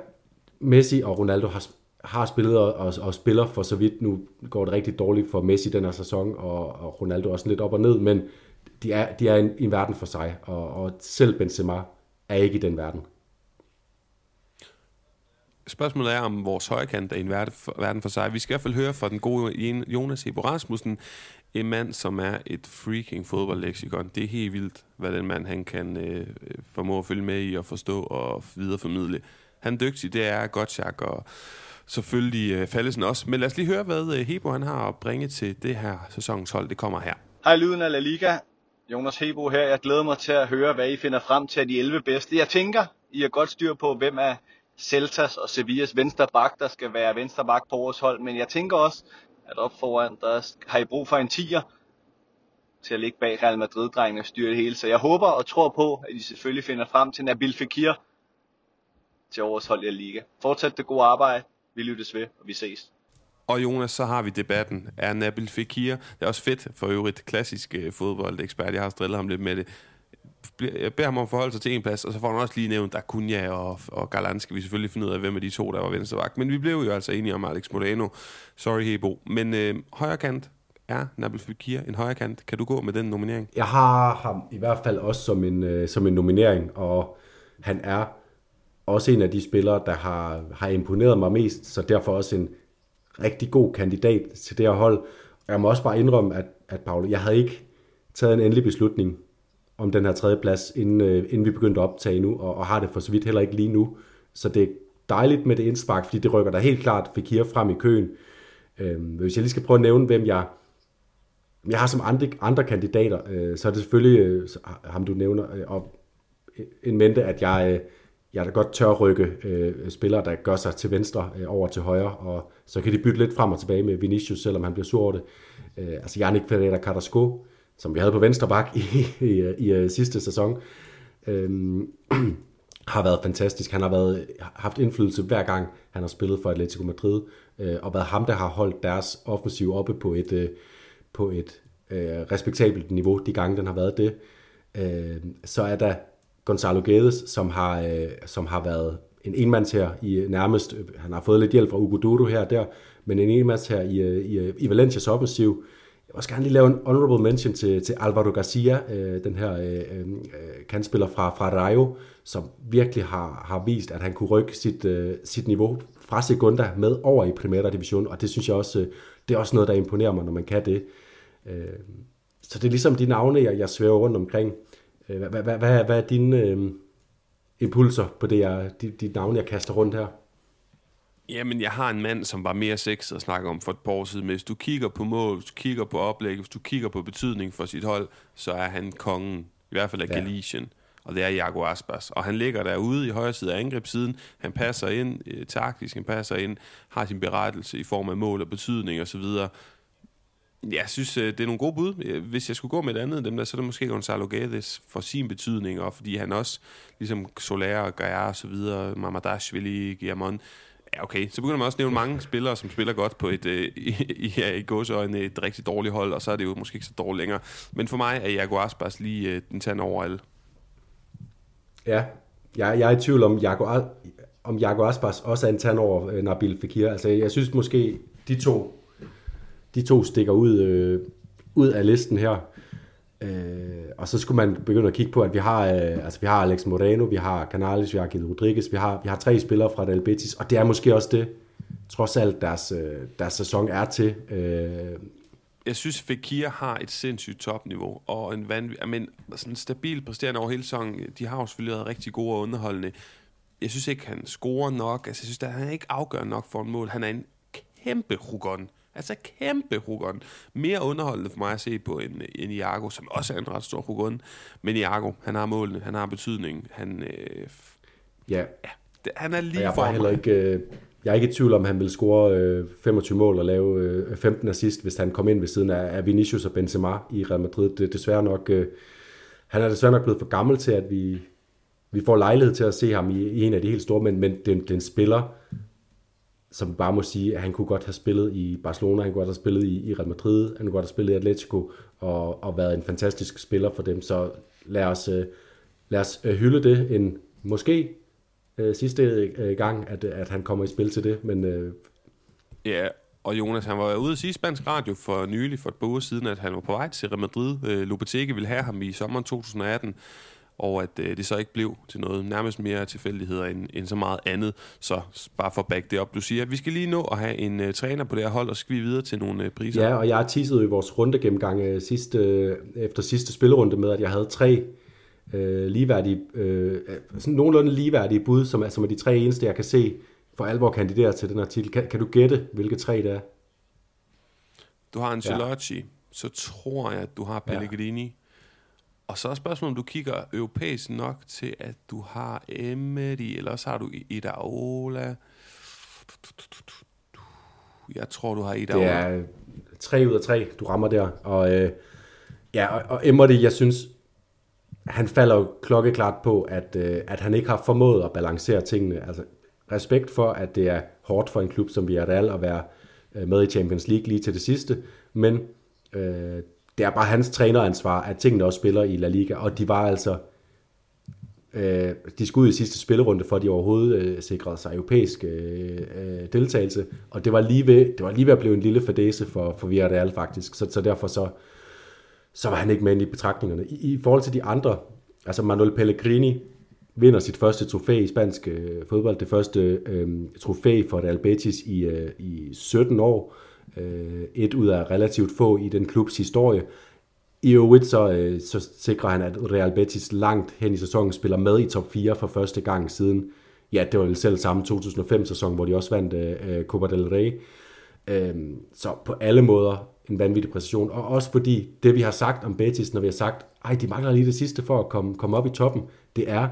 Messi og Ronaldo har, har spillet og, og, og spiller for så vidt. Nu går det rigtig dårligt for Messi den her sæson, og, og Ronaldo også lidt op og ned, men de er, de er i en, en verden for sig, og, og selv Benzema er ikke i den verden spørgsmålet er, om vores højkant er en verden for sig. Vi skal i hvert fald høre fra den gode Jonas Hebo Rasmussen, en mand, som er et freaking fodboldleksikon. Det er helt vildt, hvad den mand han kan øh, øh, formå at følge med i og forstå og videreformidle. Han er dygtig, det er Gottschalk og selvfølgelig øh, Fallesen også. Men lad os lige høre, hvad øh, Hebo han har at bringe til det her sæsonens hold. Det kommer her. Hej lyden af La Liga. Jonas Hebo her. Jeg glæder mig til at høre, hvad I finder frem til af de 11 bedste. Jeg tænker, I har godt styr på, hvem er Celtas og Sevillas venstre bak, der skal være venstre bak på vores hold. Men jeg tænker også, at op foran, der har I brug for en tiger. til at ligge bag Real Madrid-drengene og styre det hele. Så jeg håber og tror på, at I selvfølgelig finder frem til Nabil Fekir til årets hold i Liga. Fortsæt det gode arbejde. Vi lyttes ved, og vi ses. Og Jonas, så har vi debatten. Er Nabil Fekir, det er også fedt for øvrigt klassisk øh, fodboldekspert, jeg har strillet ham lidt med det. Jeg beder ham om at forholde sig til en plads, og så får han også lige nævnt, der Kunja og, og Galan skal vi selvfølgelig finde ud af, hvem af de to, der var venstrevagt. Men vi blev jo altså enige om Alex Moreno. Sorry, Hebo. Men øh, højre kant, er Nabil Fekir en højre kant? Kan du gå med den nominering? Jeg har ham i hvert fald også som en, øh, som en nominering, og han er også en af de spillere, der har, har imponeret mig mest, så derfor også en rigtig god kandidat til det her hold. Jeg må også bare indrømme, at, at Paul, jeg havde ikke taget en endelig beslutning om den her tredje plads, inden, øh, inden vi begyndte at optage nu, og, og har det for så vidt heller ikke lige nu. Så det er dejligt med det indspark, fordi det rykker der helt klart Fekir frem i køen. Øh, hvis jeg lige skal prøve at nævne, hvem jeg, jeg har som andre, andre kandidater, øh, så er det selvfølgelig øh, ham, du nævner, øh, og en mente, at jeg, øh, jeg da godt tør rykke øh, spillere, der gør sig til venstre øh, over til højre, og så kan de bytte lidt frem og tilbage med Vinicius, selvom han bliver sur over det. Øh, altså Janik Ferreira Carrasco, som vi havde på venstre bak i, i, i, i sidste sæson, øh, [clears throat] har været fantastisk. Han har været, haft indflydelse hver gang, han har spillet for Atletico Madrid, øh, og været ham, der har holdt deres offensiv oppe på et, øh, på et øh, respektabelt niveau, de gange den har været det. Øh, så er der Gonzalo Guedes, som har, øh, som har været en enmands her i øh, nærmest, øh, han har fået lidt hjælp fra Ugo Dodo her og der, men en enmands her i, i, i Valencias offensiv. Også gerne lige lave en honorable mention til, til Alvaro Garcia, øh, den her øh, øh, øh, kandspiller fra, fra Rayo, som virkelig har, har vist, at han kunne rykke sit, øh, sit niveau fra Segunda med over i Primera Division, og det synes jeg også, øh, det er også noget, der imponerer mig, når man kan det. Øh, så det er ligesom de navne, jeg, jeg svæver rundt omkring. Øh, hvad, hvad, hvad, hvad er dine øh, impulser på det, jeg, de, de navne, jeg kaster rundt her? Jamen, jeg har en mand, som var mere sexet at snakke om for et par år siden. Hvis du kigger på mål, hvis du kigger på oplæg, hvis du kigger på betydning for sit hold, så er han kongen, i hvert fald af ja. Galicien, og det er Jago Aspas. Og han ligger derude i højre side af angrebssiden. Han passer ind øh, taktisk, han passer ind, har sin berettelse i form af mål og betydning osv. Jeg synes, øh, det er nogle gode bud. Hvis jeg skulle gå med et andet dem der, så er det måske Gonzalo Guedes for sin betydning, og fordi han også, ligesom Soler og Gaia og så videre, Mamadashvili, Guillamon, Ja, okay. Så begynder man også at nævne mange spillere, som spiller godt på et, øh, i, ja, i gåsøjne et rigtig dårligt hold, og så er det jo måske ikke så dårligt længere. Men for mig er Jago Aspas lige øh, den tand over alle. Ja, jeg, jeg er i tvivl om, Jago, om Jago Aspas også er en tand over øh, Nabil Fekir. Altså, jeg synes måske, de to de to stikker ud, øh, ud af listen her. Øh, og så skulle man begynde at kigge på, at vi har, øh, altså vi har Alex Moreno, vi har Canales, vi har Guido Rodriguez, vi har, vi har tre spillere fra Real Betis, og det er måske også det, trods alt deres, øh, deres sæson er til. Øh, jeg synes, Fekir har et sindssygt topniveau, og en vanvittig, men sådan stabil præsterende over hele sæsonen. De har jo selvfølgelig været rigtig gode og underholdende. Jeg synes ikke, han scorer nok. Altså, jeg synes, at han er ikke afgørende nok for en mål. Han er en kæmpe rugon. Altså kæmpe Hugon. Mere underholdende for mig at se på end, end Iago, som også er en ret stor Hugon. Men Iago, han har målene, han har betydning. Han, øh, ja. ja det, han er lige jeg for heller ikke, øh, jeg er ikke i tvivl om, han vil score øh, 25 mål og lave øh, 15 assist, hvis han kom ind ved siden af, af Vinicius og Benzema i Real Madrid. Det er desværre nok, øh, han er desværre nok blevet for gammel til, at vi, vi får lejlighed til at se ham i, i en af de helt store, men, men den, den spiller, som bare må sige, at han kunne godt have spillet i Barcelona, han kunne godt have spillet i, i Real Madrid, han kunne godt have spillet i Atletico, og, og været en fantastisk spiller for dem. Så lad os, øh, lad os øh, hylde det en måske øh, sidste gang, at, at han kommer i spil til det. Men, øh, ja, og Jonas, han var ude at sige i Spansk Radio for nylig, for et par uger siden, at han var på vej til Real Madrid. Øh, Lopetegi ville have ham i sommeren 2018 og at øh, det så ikke blev til noget nærmest mere tilfældigheder end, end så meget andet. Så bare for at back det op, du siger, at vi skal lige nå at have en uh, træner på det her hold, og skal vi videre til nogle uh, priser. Ja, og jeg har teaset i vores runde gennemgang uh, sidste, uh, efter sidste spillerunde med, at jeg havde tre uh, ligeværdige, uh, sådan nogenlunde ligeværdige bud, som som er de tre eneste, jeg kan se for alvor kandidere til den artikel. Kan, kan du gætte, hvilke tre det er? Du har en ja. så tror jeg, at du har Pellegrini. Ja. Og så er spørgsmålet, om du kigger europæisk nok til, at du har Emery, eller også har du Idaola. Jeg tror, du har Idaola. Det er tre ud af tre, du rammer der. Og øh, Ja, og, og Emery, jeg synes, han falder jo klokkeklart på, at, øh, at han ikke har formået at balancere tingene. Altså, respekt for, at det er hårdt for en klub som Villarreal at være øh, med i Champions League lige til det sidste, men øh, det er bare hans træneransvar, at tingene også spiller i La Liga, og de var altså øh, de skulle ud i sidste spillerunde, for at de overhovedet øh, sikrede sig europæisk øh, øh, deltagelse, og det var lige ved, det var lige ved at blive en lille fadese for, for Villarreal faktisk, så, så derfor så, så var han ikke med i betragtningerne. I, I forhold til de andre, altså Manuel Pellegrini vinder sit første trofæ i spansk øh, fodbold, det første øh, trofæ for Real Betis i, øh, i 17 år, øh, et ud af relativt få i den klubs historie. I øvrigt så, øh, så sikrer han, at Real Betis langt hen i sæsonen spiller med i top 4 for første gang siden, ja, det var vel selv samme 2005-sæson, hvor de også vandt øh, øh Copa del Rey. Øh, så på alle måder en vanvittig præcision, og også fordi det vi har sagt om Betis, når vi har sagt, ej, de mangler lige det sidste for at komme, komme op i toppen, det er,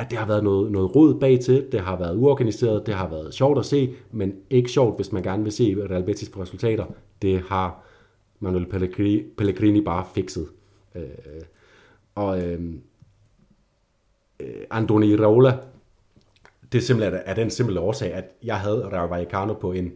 at det har været noget, noget rod bag til, det har været uorganiseret, det har været sjovt at se, men ikke sjovt, hvis man gerne vil se Real Betis på resultater. Det har Manuel Pellegrini, Pellegrini bare fikset. Øh, og øh, øh Andoni Raola, det er simpelthen af den simple årsag, at jeg havde Raul Vallecano på en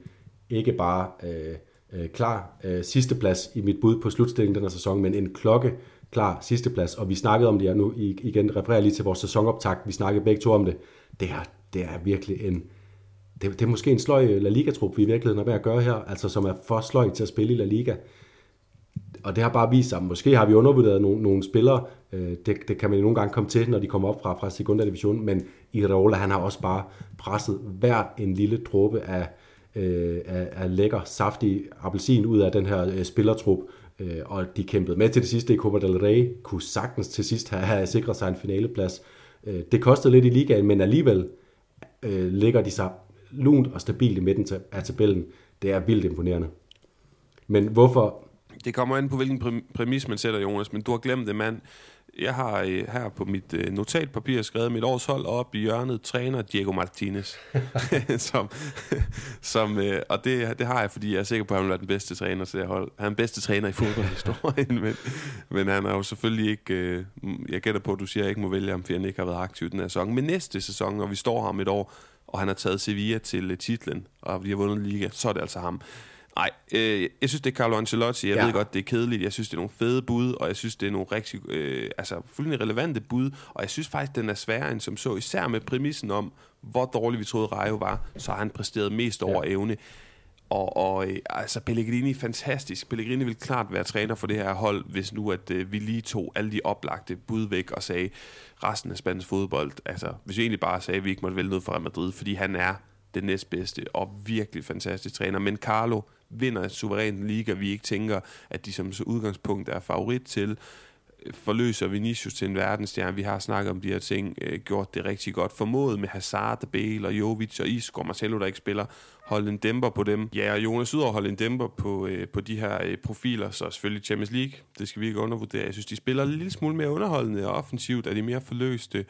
ikke bare øh, øh, klar øh, sidsteplads i mit bud på slutstillingen den her sæson, men en klokke klar sidste plads, og vi snakkede om det, og nu igen refererer lige til vores sæsonoptakt, vi snakkede begge to om det, det er, det er virkelig en, det, det er måske en sløj øh, La Liga-trup, vi i virkeligheden er ved at gøre her, altså som er for sløj til at spille i La Liga. Og det har bare vist sig, måske har vi undervurderet nogle, nogle spillere, øh, det, det kan man nogle gange komme til, når de kommer op fra, fra sekundær division, men Iraola, han har også bare presset hver en lille dråbe af, øh, af, af lækker, saftig appelsin ud af den her øh, spillertrup, øh, og de kæmpede med til det sidste i Copa del Rey, kunne sagtens til sidst have, have sikret sig en finaleplads. Øh, det kostede lidt i ligaen, men alligevel øh, ligger de sig lunt og stabilt i midten af tabellen. Det er vildt imponerende. Men hvorfor... Det kommer an på, hvilken præmis man sætter, Jonas, men du har glemt det, mand jeg har øh, her på mit øh, notatpapir skrevet mit års hold op i hjørnet træner Diego Martinez. [laughs] [laughs] som, som, øh, og det, det har jeg, fordi jeg er sikker på, at han er den bedste træner til det hold. Han er den bedste træner i fodboldhistorien, [laughs] men, men han er jo selvfølgelig ikke... Øh, jeg gætter på, at du siger, at jeg ikke må vælge ham, fordi han ikke har været aktiv den her sæson. Men næste sæson, og vi står her om et år, og han har taget Sevilla til øh, titlen, og de har vundet liga, så er det altså ham. Nej, øh, jeg synes, det er Carlo Ancelotti. Jeg ja. ved godt, det er kedeligt. Jeg synes, det er nogle fede bud, og jeg synes, det er nogle rigtig, øh, altså fuldstændig relevante bud. Og jeg synes faktisk, den er sværere end som så. Især med præmissen om, hvor dårlig vi troede Rayo var, så har han præsteret mest over ja. evne. Og, og øh, altså Pellegrini, fantastisk. Pellegrini vil klart være træner for det her hold, hvis nu at øh, vi lige tog alle de oplagte bud væk og sagde resten af spansk fodbold. Altså, hvis vi egentlig bare sagde, at vi ikke måtte vælge noget fra Madrid, fordi han er den næstbedste og virkelig fantastisk træner. Men Carlo vinder suverænt liga, vi ikke tænker, at de som så udgangspunkt er favorit til, forløser Vinicius til en verdensstjerne. Vi har snakket om de her ting, øh, gjort det rigtig godt. Formået med Hazard, Bale og Jovic og Isco og Marcelo, der ikke spiller, holde en dæmper på dem. Ja, og Jonas udover holde en dæmper på, øh, på de her øh, profiler, så selvfølgelig Champions League. Det skal vi ikke undervurdere. Jeg synes, de spiller en lille smule mere underholdende og offensivt. Er de mere forløste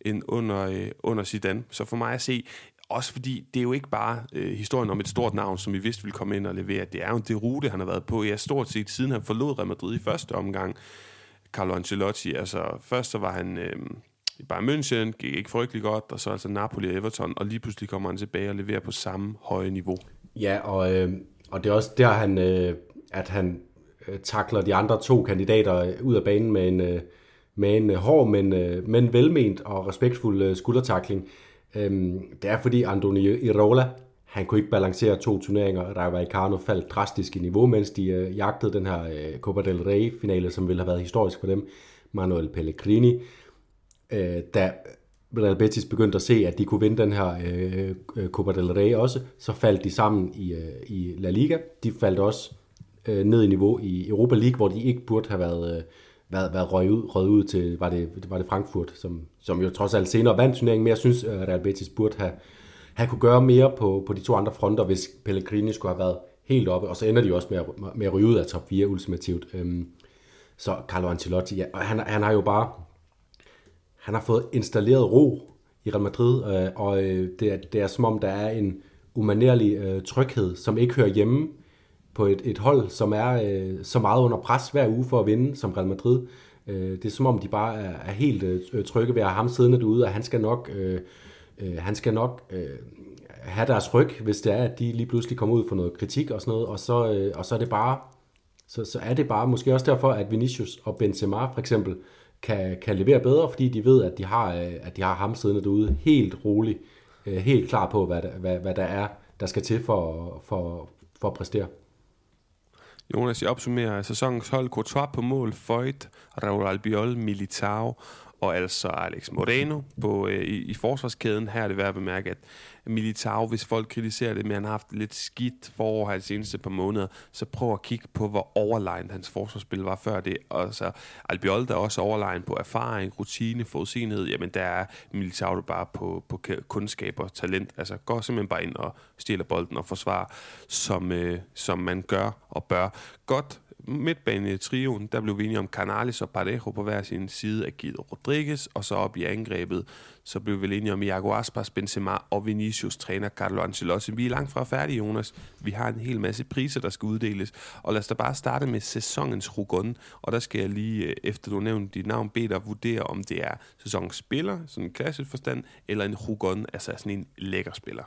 end under, øh, under Zidane. Så for mig at se, også fordi det er jo ikke bare øh, historien om et stort navn, som vi vidste ville komme ind og levere. Det er jo det rute, han har været på. Ja, stort set siden han forlod Real Madrid i første omgang. Carlo Ancelotti, altså først så var han øh, i Bayern München, gik ikke frygtelig godt, og så altså Napoli og Everton, og lige pludselig kommer han tilbage og leverer på samme høje niveau. Ja, og, øh, og det er også der, han, øh, at han øh, takler de andre to kandidater ud af banen med en, øh, med en øh, hård, men, øh, men velment og respektfuld øh, skuldertakling. Øhm, det er fordi Andoni Irola, han kunne ikke balancere to turneringer. Rayo Vallecano faldt drastisk i niveau, mens de øh, jagtede den her øh, Copa del Rey-finale, som ville have været historisk for dem. Manuel Pellegrini. Øh, da Real Betis begyndte at se, at de kunne vinde den her øh, øh, Copa del Rey også, så faldt de sammen i, øh, i La Liga. De faldt også øh, ned i niveau i Europa League, hvor de ikke burde have været... Øh, Øh, været, været røget ud, røget ud til, var det, var det Frankfurt, som, som jo trods alt senere vandt turneringen, men jeg synes, at Real Betis burde have, have kunne gøre mere på, på de to andre fronter, hvis Pellegrini skulle have været helt oppe, og så ender de også med at, med at ryge ud af top 4 ultimativt. Øhm, så Carlo Ancelotti, ja, han, han har jo bare, han har fået installeret ro i Real Madrid, øh, og øh, det, er, det er som om, der er en umanerlig øh, tryghed, som ikke hører hjemme på et, et hold, som er øh, så meget under pres hver uge for at vinde, som Real Madrid. Øh, det er som om, de bare er, er helt øh, øh trygge ved at have ham siddende derude, og han skal nok, øh, øh, han skal nok øh, have deres ryg, hvis det er, at de lige pludselig kommer ud for noget kritik og sådan noget, og så, øh, og så er det bare, så, så er det bare måske også derfor, at Vinicius og Benzema for eksempel kan, kan levere bedre, fordi de ved, at de har, øh, at de har ham siddende derude helt roligt, øh, helt klar på, hvad der, hvad, hvad der er, der skal til for, for, for at præstere. Jonas, jeg opsummerer sæsonens hold. Courtois på mål, Foyt, Raul Albiol, Militao og altså Alex Moreno på, øh, i, i forsvarskæden. Her er det værd at bemærke, at Militao, hvis folk kritiserer det, men han har haft lidt skidt forår her de seneste par måneder, så prøv at kigge på, hvor overlegnet hans forsvarsspil var før det. Og så Albiol, der er også overlegen på erfaring, rutine, forudsigelighed, jamen der er Militao bare på, på kundskab og talent. Altså går simpelthen bare ind og stjæler bolden og forsvarer, som, øh, som man gør og bør. Godt midtbane trioen, der blev vi enige om Canales og Parejo på hver sin side af Guido Rodriguez, og så op i angrebet, så blev vi enige om Iago Aspas, Benzema og Vinicius træner Carlo Ancelotti. Vi er langt fra færdige, Jonas. Vi har en hel masse priser, der skal uddeles, og lad os da bare starte med sæsonens Rugon, og der skal jeg lige, øh, efter du nævnte dit navn, bede dig vurdere, om det er sæsonens spiller, sådan en klassisk forstand, eller en Rugon, altså sådan en lækker spiller.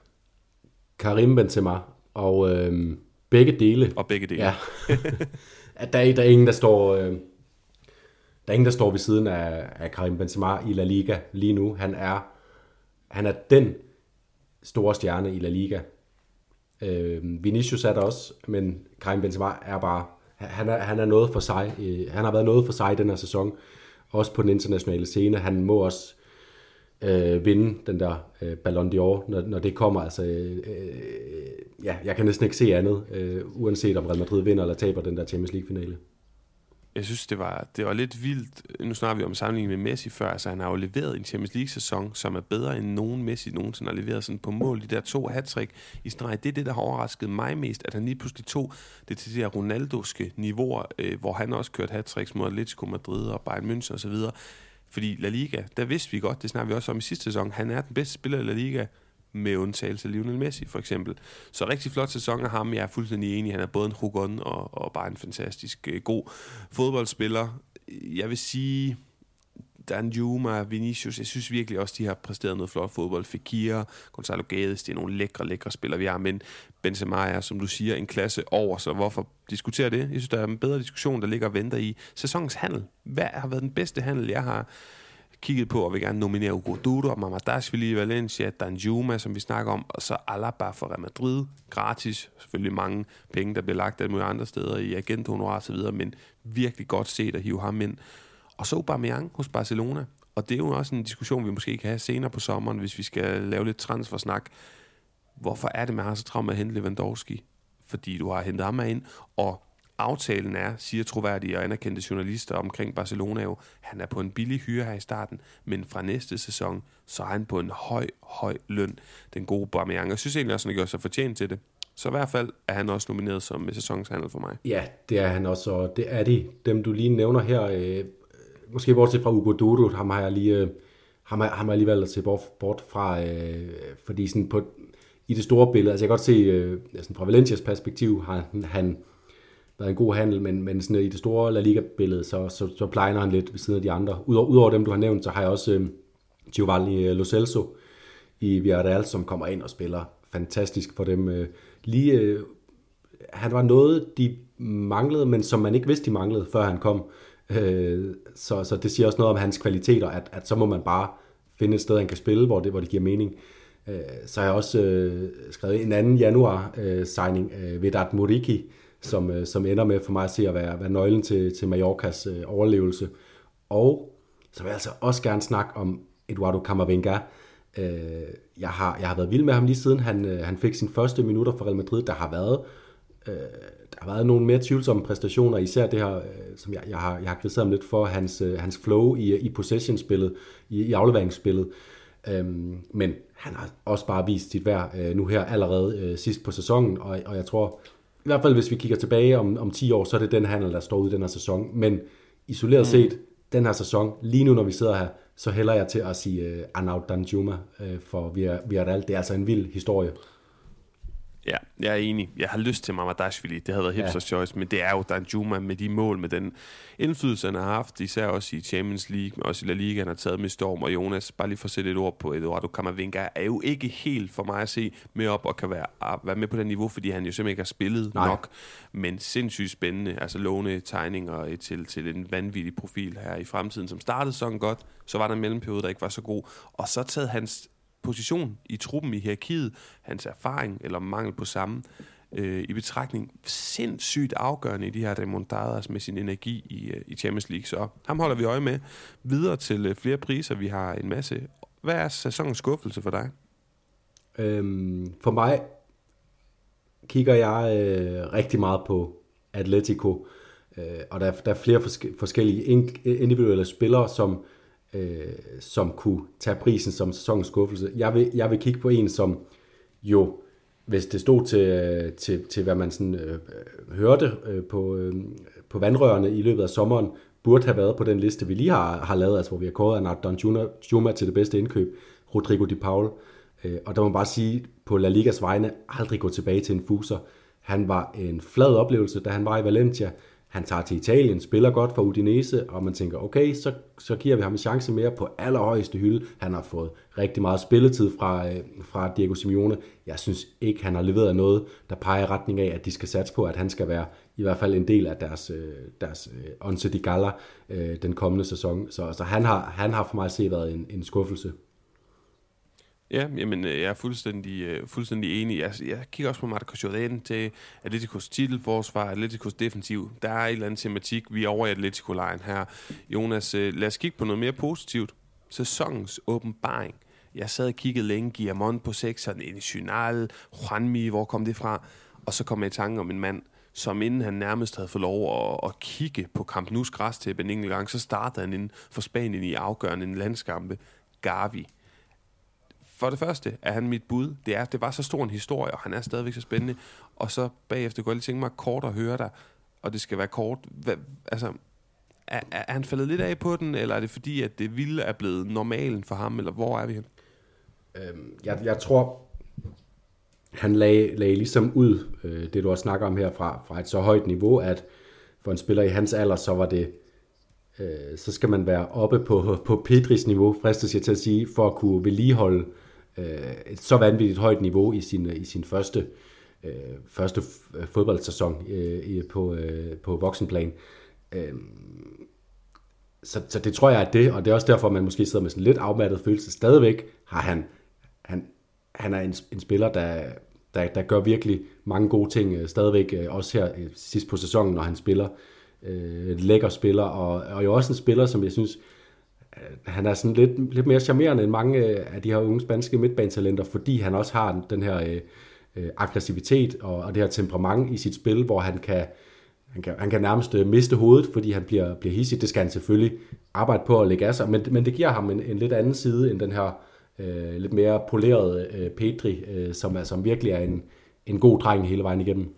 Karim Benzema, og øh, begge dele. Og begge dele. Ja. [laughs] at der, er, der er ingen, der står... Øh, der er ingen, der står ved siden af, af Karim Benzema i La Liga lige nu. Han er, han er den store stjerne i La Liga. Øh, Vinicius er der også, men Karim Benzema er bare... Han er, han er noget for sig. Øh, han har været noget for sig den her sæson. Også på den internationale scene. Han må også øh, vinde den der øh, Ballon d'Or, når, når det kommer. Altså, øh, øh, ja, jeg kan næsten ikke se andet, øh, uanset om Real Madrid vinder eller taber den der Champions League-finale. Jeg synes, det var, det var lidt vildt. Nu snakker vi om sammenligning med Messi før. Altså, han har jo leveret en Champions League-sæson, som er bedre end nogen Messi nogensinde har leveret sådan på mål. De der to hat i streg. Det er det, der har overrasket mig mest, at han lige pludselig tog det til de her Ronaldoske niveauer, øh, hvor han også kørte hat mod Atletico Madrid og Bayern München osv. Fordi La Liga, der vidste vi godt, det snakker vi også om i sidste sæson, han er den bedste spiller i La Liga, med undtagelse af Lionel Messi for eksempel. Så rigtig flot sæson af ham. Jeg er fuldstændig enig. Han er både en Hugon og, og bare en fantastisk øh, god fodboldspiller. Jeg vil sige, Danjuma, Vinicius, jeg synes virkelig også, de har præsteret noget flot fodbold. Fekir, Gonzalo Gades, det er nogle lækre, lækre spillere, vi har, men Benzema er, som du siger, en klasse over, så hvorfor diskutere det? Jeg synes, der er en bedre diskussion, der ligger og venter i sæsonens handel. Hvad har været den bedste handel, jeg har kigget på, og vil gerne nominere Hugo Dudo, Mamadashvili i Valencia, Danjuma, som vi snakker om, og så Alaba for Real Madrid, gratis, selvfølgelig mange penge, der bliver lagt af andre steder i agenthonorar og så videre, men virkelig godt set at hive ham ind. Og så Aubameyang hos Barcelona, og det er jo også en diskussion, vi måske kan have senere på sommeren, hvis vi skal lave lidt transfersnak. Hvorfor er det, man har så travlt med at hente Lewandowski? Fordi du har hentet ham ind, og aftalen er, siger troværdige og anerkendte journalister omkring Barcelona jo, han er på en billig hyre her i starten, men fra næste sæson, så er han på en høj, høj løn, den gode Aubameyang. Jeg synes egentlig også, at han gør sig fortjent til det. Så i hvert fald er han også nomineret som sæsonshandel for mig. Ja, det er han også, og det er de, dem du lige nævner her. Øh, måske bortset fra Ugo Dodo, ham har jeg lige, øh, ham har, ham har alligevel lige valgt at se bort, bort fra, øh, fordi sådan på, i det store billede, altså jeg kan godt se, øh, sådan fra Valencias perspektiv, har han, han været en god handel, men, men sådan øh, i det store La Liga-billede, så, så, så plejer han lidt ved siden af de andre. Udover, udover dem, du har nævnt, så har jeg også øh, Giovanni øh, Lo Celso i Villarreal, som kommer ind og spiller fantastisk for dem. Øh, lige, øh, han var noget, de manglede, men som man ikke vidste, de manglede, før han kom. Øh, så, så det siger også noget om hans kvaliteter, at, at så må man bare finde et sted, han kan spille, hvor det, hvor det giver mening. Øh, så har jeg også øh, skrevet en anden januar-signing, øh, øh, Vedat Muriki, som, øh, som ender med for mig at se at være, være nøglen til, til Mallorcas øh, overlevelse. Og så vil jeg altså også gerne snakke om Eduardo Camavinga. Øh, jeg, har, jeg har været vild med ham lige siden han, øh, han fik sin første minutter for Real Madrid. Der har været, øh, der har været nogle mere tvivlsomme præstationer, især det her, øh, som jeg, jeg har, jeg har kritiseret ham lidt for, hans, øh, hans flow i, i possession-spillet, i, i afleveringsspillet. Øhm, men han har også bare vist sit værd øh, nu her allerede øh, sidst på sæsonen, og, og jeg tror, i hvert fald hvis vi kigger tilbage om, om 10 år, så er det den handel, der står ud i den her sæson. Men isoleret mm. set, den her sæson, lige nu når vi sidder her, så hælder jeg til at sige uh, Arnaud Danjuma uh, for Villarreal. Det er altså en vild historie. Ja, jeg er enig. Jeg har lyst til Mamadashvili. Det havde været hipsters ja. choice, men det er jo Danjuma med de mål, med den indflydelse, han har haft, især også i Champions League, men også i La Liga, han har taget med Storm og Jonas. Bare lige for at sætte et ord på Eduardo Camavinga, er jo ikke helt for mig at se med op og kan være, at være med på det niveau, fordi han jo simpelthen ikke har spillet Nej. nok, men sindssygt spændende, altså låne tegninger til, til en vanvittig profil her i fremtiden, som startede sådan godt, så var der en mellemperiode, der ikke var så god, og så taget hans position i truppen, i hierarkiet, hans erfaring eller mangel på samme, øh, i betragtning sindssygt afgørende i de her remontadas med sin energi i, øh, i Champions League. Så ham holder vi øje med. Videre til øh, flere priser. Vi har en masse. Hvad er sæsonens skuffelse for dig? Øhm, for mig kigger jeg øh, rigtig meget på Atletico, øh, og der, der er flere forske- forskellige individuelle spillere, som øh, som kunne tage prisen som sæsonens skuffelse. Jeg vil, jeg vil kigge på en, som jo, hvis det stod til, øh, til, til hvad man sådan, øh, hørte øh, på, øh, på vandrørene i løbet af sommeren, burde have været på den liste, vi lige har, har lavet, altså hvor vi har kåret Anat Juma til det bedste indkøb, Rodrigo Di Paul. Øh, og der må man bare sige, på La Ligas vegne, aldrig gå tilbage til en fuser. Han var en flad oplevelse, da han var i Valencia. Han tager til Italien, spiller godt for Udinese, og man tænker, okay, så, så giver vi ham en chance mere på allerhøjeste hylde. Han har fået rigtig meget spilletid fra, øh, fra Diego Simeone. Jeg synes ikke, han har leveret noget, der peger i retning af, at de skal satse på, at han skal være i hvert fald en del af deres, øh, deres øh, di Gala øh, den kommende sæson. Så, så han, har, han har for mig at se været en, en skuffelse. Ja, jamen, øh, jeg er fuldstændig, uh, fuldstændig enig. Jeg, jeg kigger også på Marcos Jordan til Atleticos titelforsvar, Atleticos defensiv. Der er en eller anden tematik, vi er over i Atletico-lejen her. Jonas, uh, lad os kigge på noget mere positivt. Sæsonens åbenbaring. Jeg sad og kiggede længe, Guillermont på 6'eren, National, Juanmi, hvor kom det fra? Og så kom jeg i tanke om en mand, som inden han nærmest havde fået lov at, at kigge på Camp Nou's græs til en enkelt gang, så startede han inden for Spanien i afgørende landskampe. Gavi for det første er han mit bud. Det, er, det var så stor en historie, og han er stadigvæk så spændende. Og så bagefter kunne jeg lige tænke mig kort at høre dig, og det skal være kort. Hvad, altså, er, er han faldet lidt af på den, eller er det fordi, at det vilde er blevet normalen for ham, eller hvor er vi hen? Øhm, jeg, jeg tror, han lagde, lagde ligesom ud, øh, det du også snakker om her, fra, fra et så højt niveau, at for en spiller i hans alder, så var det øh, så skal man være oppe på, på Pedris niveau, fristes jeg til at sige, for at kunne vedligeholde øh, Øh, et så vanvittigt højt niveau i sin, i sin første, øh, første øh, fodboldsæson øh, på, øh, på voksenplan. Øh, så, så det tror jeg er det, og det er også derfor, man måske sidder med sådan lidt afmattet følelse. Stadigvæk har han, han, han er en, en spiller, der, der, der gør virkelig mange gode ting, øh, stadigvæk øh, også her øh, sidst på sæsonen, når han spiller. Øh, lækker spiller, og, og jo også en spiller, som jeg synes, han er sådan lidt, lidt mere charmerende end mange øh, af de her unge spanske midtbanetalenter, fordi han også har den her øh, øh, aggressivitet og, og det her temperament i sit spil, hvor han kan, han kan, han kan nærmest øh, miste hovedet, fordi han bliver, bliver hissig. Det skal han selvfølgelig arbejde på at lægge af sig, men, men det giver ham en, en lidt anden side end den her øh, lidt mere polerede øh, Pedri, øh, som, er, som virkelig er en, en god dreng hele vejen igennem.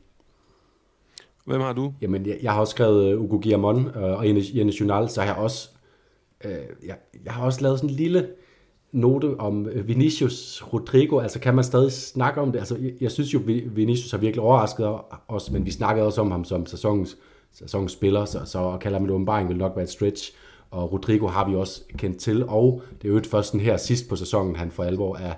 Hvem har du? Jamen, jeg, jeg har også skrevet Ugo Guillamon øh, og Jens Junal, så har jeg også Øh, jeg, jeg har også lavet sådan en lille note om øh, Vinicius Rodrigo, altså kan man stadig snakke om det? Altså, jeg, jeg synes jo, Vinicius har virkelig overrasket os, men vi snakkede også om ham som sæsonens, sæsonens spiller, så, så at kalde ham en åbenbaring vil nok være et stretch, og Rodrigo har vi også kendt til, og det er jo ikke først den her sidst på sæsonen, han for alvor er,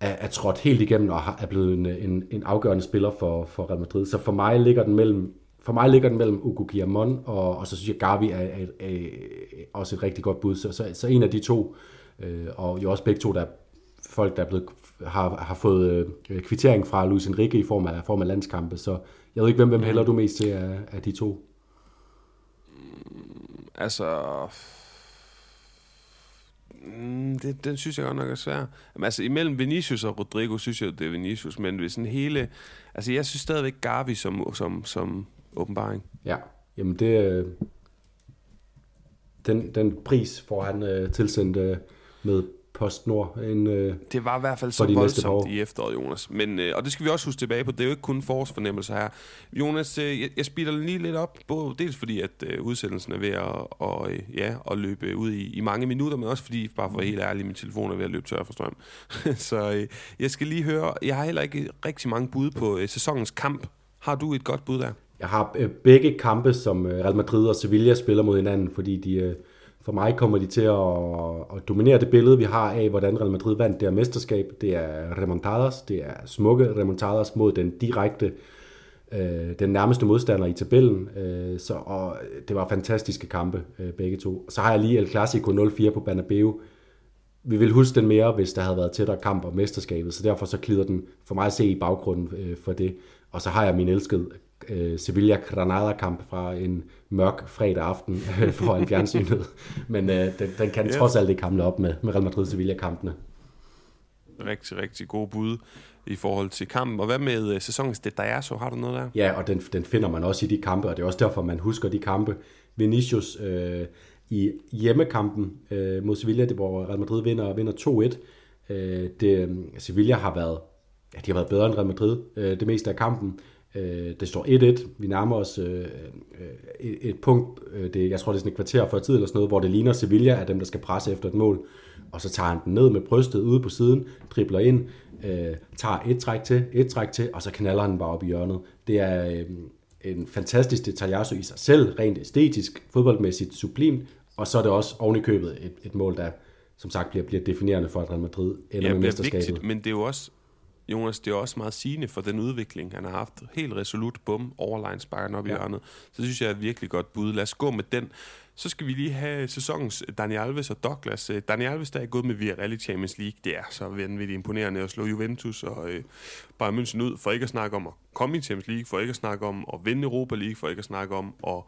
er, er trådt helt igennem og er blevet en, en, en afgørende spiller for, for Real Madrid. Så for mig ligger den mellem for mig ligger den mellem Ugo Guillamon, og, og så synes jeg, Gavi er, er, er, er også et rigtig godt bud. Så, så, så en af de to, øh, og jo også begge to, der er folk, der er blevet, har, har fået øh, kvittering fra Luis Enrique i form af, form af landskampe. Så jeg ved ikke, hvem, hvem hælder du mest til af, af de to? Mm, altså... Mm, det, den synes jeg godt nok er svær. Men altså, imellem Vinicius og Rodrigo, synes jeg, det er Vinicius, men hvis sådan hele... Altså, jeg synes stadigvæk Gavi som, som, som åbenbaring. Ja, jamen det... Den, den pris får han øh, tilsendt øh, med Post Nord. En, øh, Det var i hvert fald så voldsomt i efteråret, Jonas. Men, øh, og det skal vi også huske tilbage på. Det er jo ikke kun forårsfornemmelser her. Jonas, øh, jeg, jeg speeder lige lidt op. Både dels fordi, at øh, udsendelsen er ved at, og, øh, ja, at løbe ud i, i mange minutter, men også fordi, bare for helt ærlig, min telefon er ved at løbe tør for strøm. [laughs] så øh, jeg skal lige høre, jeg har heller ikke rigtig mange bud på øh, sæsonens kamp. Har du et godt bud der? Jeg har øh, begge kampe, som øh, Real Madrid og Sevilla spiller mod hinanden, fordi de, øh, for mig kommer de til at, at dominere det billede, vi har af, hvordan Real Madrid vandt det her mesterskab. Det er remontadas, det er smukke remontadas mod den direkte, øh, den nærmeste modstander i tabellen. Øh, så, og det var fantastiske kampe, øh, begge to. Så har jeg lige El Clasico 0-4 på Banabeu. Vi vil huske den mere, hvis der havde været tættere kamp om mesterskabet, så derfor så glider den for mig at se i baggrunden øh, for det. Og så har jeg min elskede øh, Sevilla-Granada-kamp fra en mørk fredag aften [laughs] øh, foran fjernsynet. Men øh, den, den kan Ja. trods alt ikke hamle op med, med Real Madrid-Sevilla-kampene. Rigtig, rigtig gode bud i forhold til kampen. Og hvad med øh, sæsonens det der er så? Har du noget der? Ja, og den, den finder man også i de kampe, og det er også derfor, man husker de kampe. Vinicius øh, i hjemmekampen øh, mod Sevilla, det, hvor Real Madrid vinder, vinder 2-1. Øh, det, Sevilla har været, ja, de har været bedre end Real Madrid øh, det meste af kampen. Øh, det står 1-1. Vi nærmer os øh, øh, et, et punkt, øh, det, jeg tror det er sådan et kvarter før tid eller sådan noget, hvor det ligner Sevilla er dem, der skal presse efter et mål. Og så tager han den ned med brystet ude på siden, dribler ind, øh, tager et træk til, et træk til, og så knaller han bare op i hjørnet. Det er øh, en fantastisk detaljasso i sig selv, rent æstetisk, fodboldmæssigt sublimt, og så er det også oven i købet et, et mål, der som sagt bliver, bliver definerende for, at Real Madrid ender Ja, med er mesterskabet. vigtigt, men det er jo også, Jonas, det er også meget sigende for den udvikling, han har haft. Helt resolut, bum, overline sparker op ja. i hjørnet. Så synes jeg er et virkelig godt bud. Lad os gå med den. Så skal vi lige have sæsonens Dani Alves og Douglas. Øh, Dani Alves, der er gået med Villarreal i Champions League. Det er så vanvittigt imponerende at slå Juventus og øh, Bayern München ud, for ikke at snakke om at komme i Champions League, for ikke at snakke om at vinde Europa League, for ikke at snakke om at,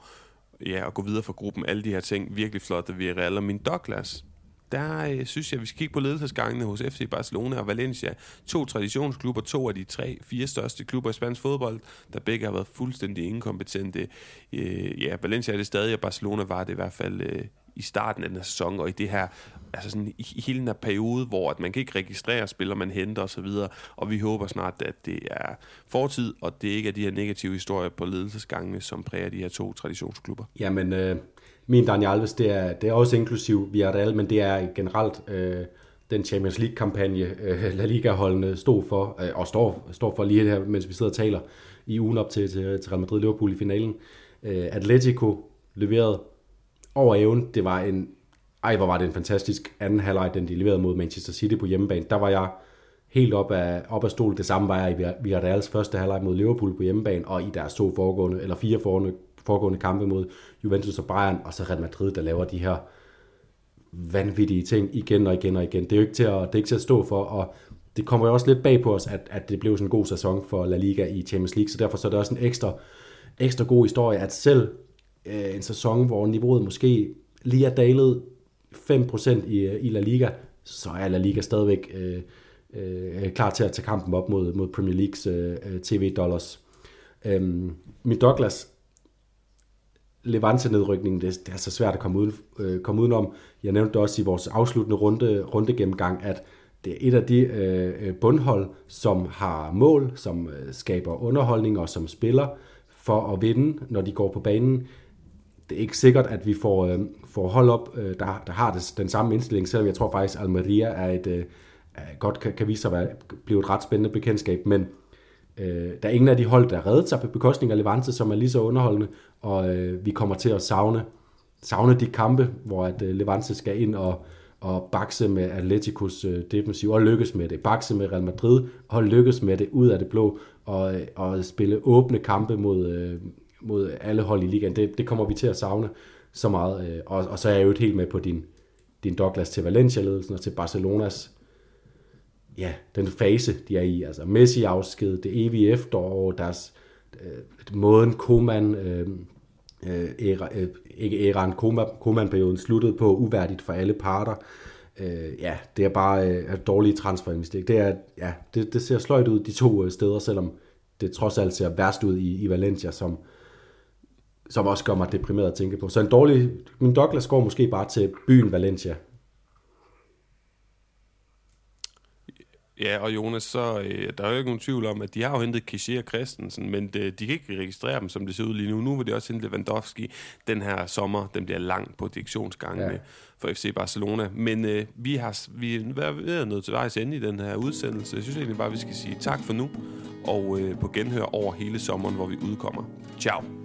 ja, at gå videre fra gruppen. Alle de her ting. Virkelig flot af Villarreal. Og min Douglas, der øh, synes jeg, vi skal kigge på ledelsesgangene hos FC Barcelona og Valencia. To traditionsklubber, to af de tre, fire største klubber i spansk fodbold, der begge har været fuldstændig inkompetente. Øh, ja, Valencia er det stadig, og Barcelona var det i hvert fald øh, i starten af den her sæson, og i det her, altså sådan i, i hele den her periode, hvor at man kan ikke registrere spillere, man henter osv., og, og vi håber snart, at det er fortid, og det ikke er de her negative historier på ledelsesgangene, som præger de her to traditionsklubber. Jamen, øh, min Dani Alves, det er, det er også inklusiv Villarreal, men det er generelt øh, den Champions League-kampagne, øh, La Liga-holdene stod for, øh, og står, står for lige her, mens vi sidder og taler, i ugen op til, til, til Real Madrid-Liverpool i finalen. Øh, Atletico leverede over evnen. Det var en, ej, hvor var det en fantastisk anden halvleg, den de leverede mod Manchester City på hjemmebane. Der var jeg helt op af, op af stol. Det samme var jeg i Villarreals første halvleg mod Liverpool på hjemmebane, og i deres to foregående, eller fire foregående, pågående kampe mod Juventus og Bayern, og så Real Madrid, der laver de her vanvittige ting igen og igen og igen. Det er jo ikke til at, det er ikke til at stå for, og det kommer jo også lidt bag på os, at, at det blev sådan en god sæson for La Liga i Champions League, så derfor så er det også en ekstra, ekstra god historie, at selv øh, en sæson, hvor niveauet måske lige er dalet 5% i, øh, i La Liga, så er La Liga stadigvæk øh, øh, klar til at tage kampen op mod, mod Premier Leagues øh, øh tv-dollars. Øhm, min Douglas, Levante-nedrykningen, det, det er så svært at komme, uden, øh, komme udenom. Jeg nævnte det også i vores afsluttende runde, runde gennemgang, at det er et af de øh, bundhold, som har mål, som øh, skaber underholdning og som spiller for at vinde, når de går på banen. Det er ikke sikkert, at vi får, øh, får hold op, øh, der, der har det, den samme indstilling, selvom jeg tror faktisk, at Almeria er et, øh, godt kan, kan vise sig at være, blive et ret spændende bekendtskab, men Øh, der er ingen af de hold, der reddet sig på bekostning af Levante, som er lige så underholdende, og øh, vi kommer til at savne, savne de kampe, hvor at øh, Levante skal ind og, og bakse med Atleticos øh, defensiv, og lykkes med det. Bakse med Real Madrid, og lykkes med det ud af det blå, og, øh, og spille åbne kampe mod, øh, mod alle hold i ligaen. Det, det kommer vi til at savne så meget. Øh, og, og så er jeg jo helt med på din, din Douglas til Valencia-ledelsen og til Barcelonas ja, den fase, de er i. Altså Messi afsked, det evige efterår, deres øh, måden Koman, øh, øh æra, øh, ikke æraen, Koman-perioden sluttede på, uværdigt for alle parter. Øh, ja, det er bare øh, dårlige transferinvesteringer. Det, er, ja, det, det ser sløjt ud de to øh, steder, selvom det trods alt ser værst ud i, i Valencia, som, som også gør mig deprimeret at tænke på. Så en dårlig, min Douglas går måske bare til byen Valencia. Ja, og Jonas, så øh, der er jo ikke nogen tvivl om, at de har jo hentet Kessier og Christensen, men de, de kan ikke registrere dem, som det ser ud lige nu. Nu vil de også hente Lewandowski den her sommer. Den bliver lang på direktionsgangene ja. for FC Barcelona. Men øh, vi har vi er ved at nå til vejs ende i den her udsendelse. Jeg synes egentlig bare, vi skal sige tak for nu, og øh, på genhør over hele sommeren, hvor vi udkommer. Ciao.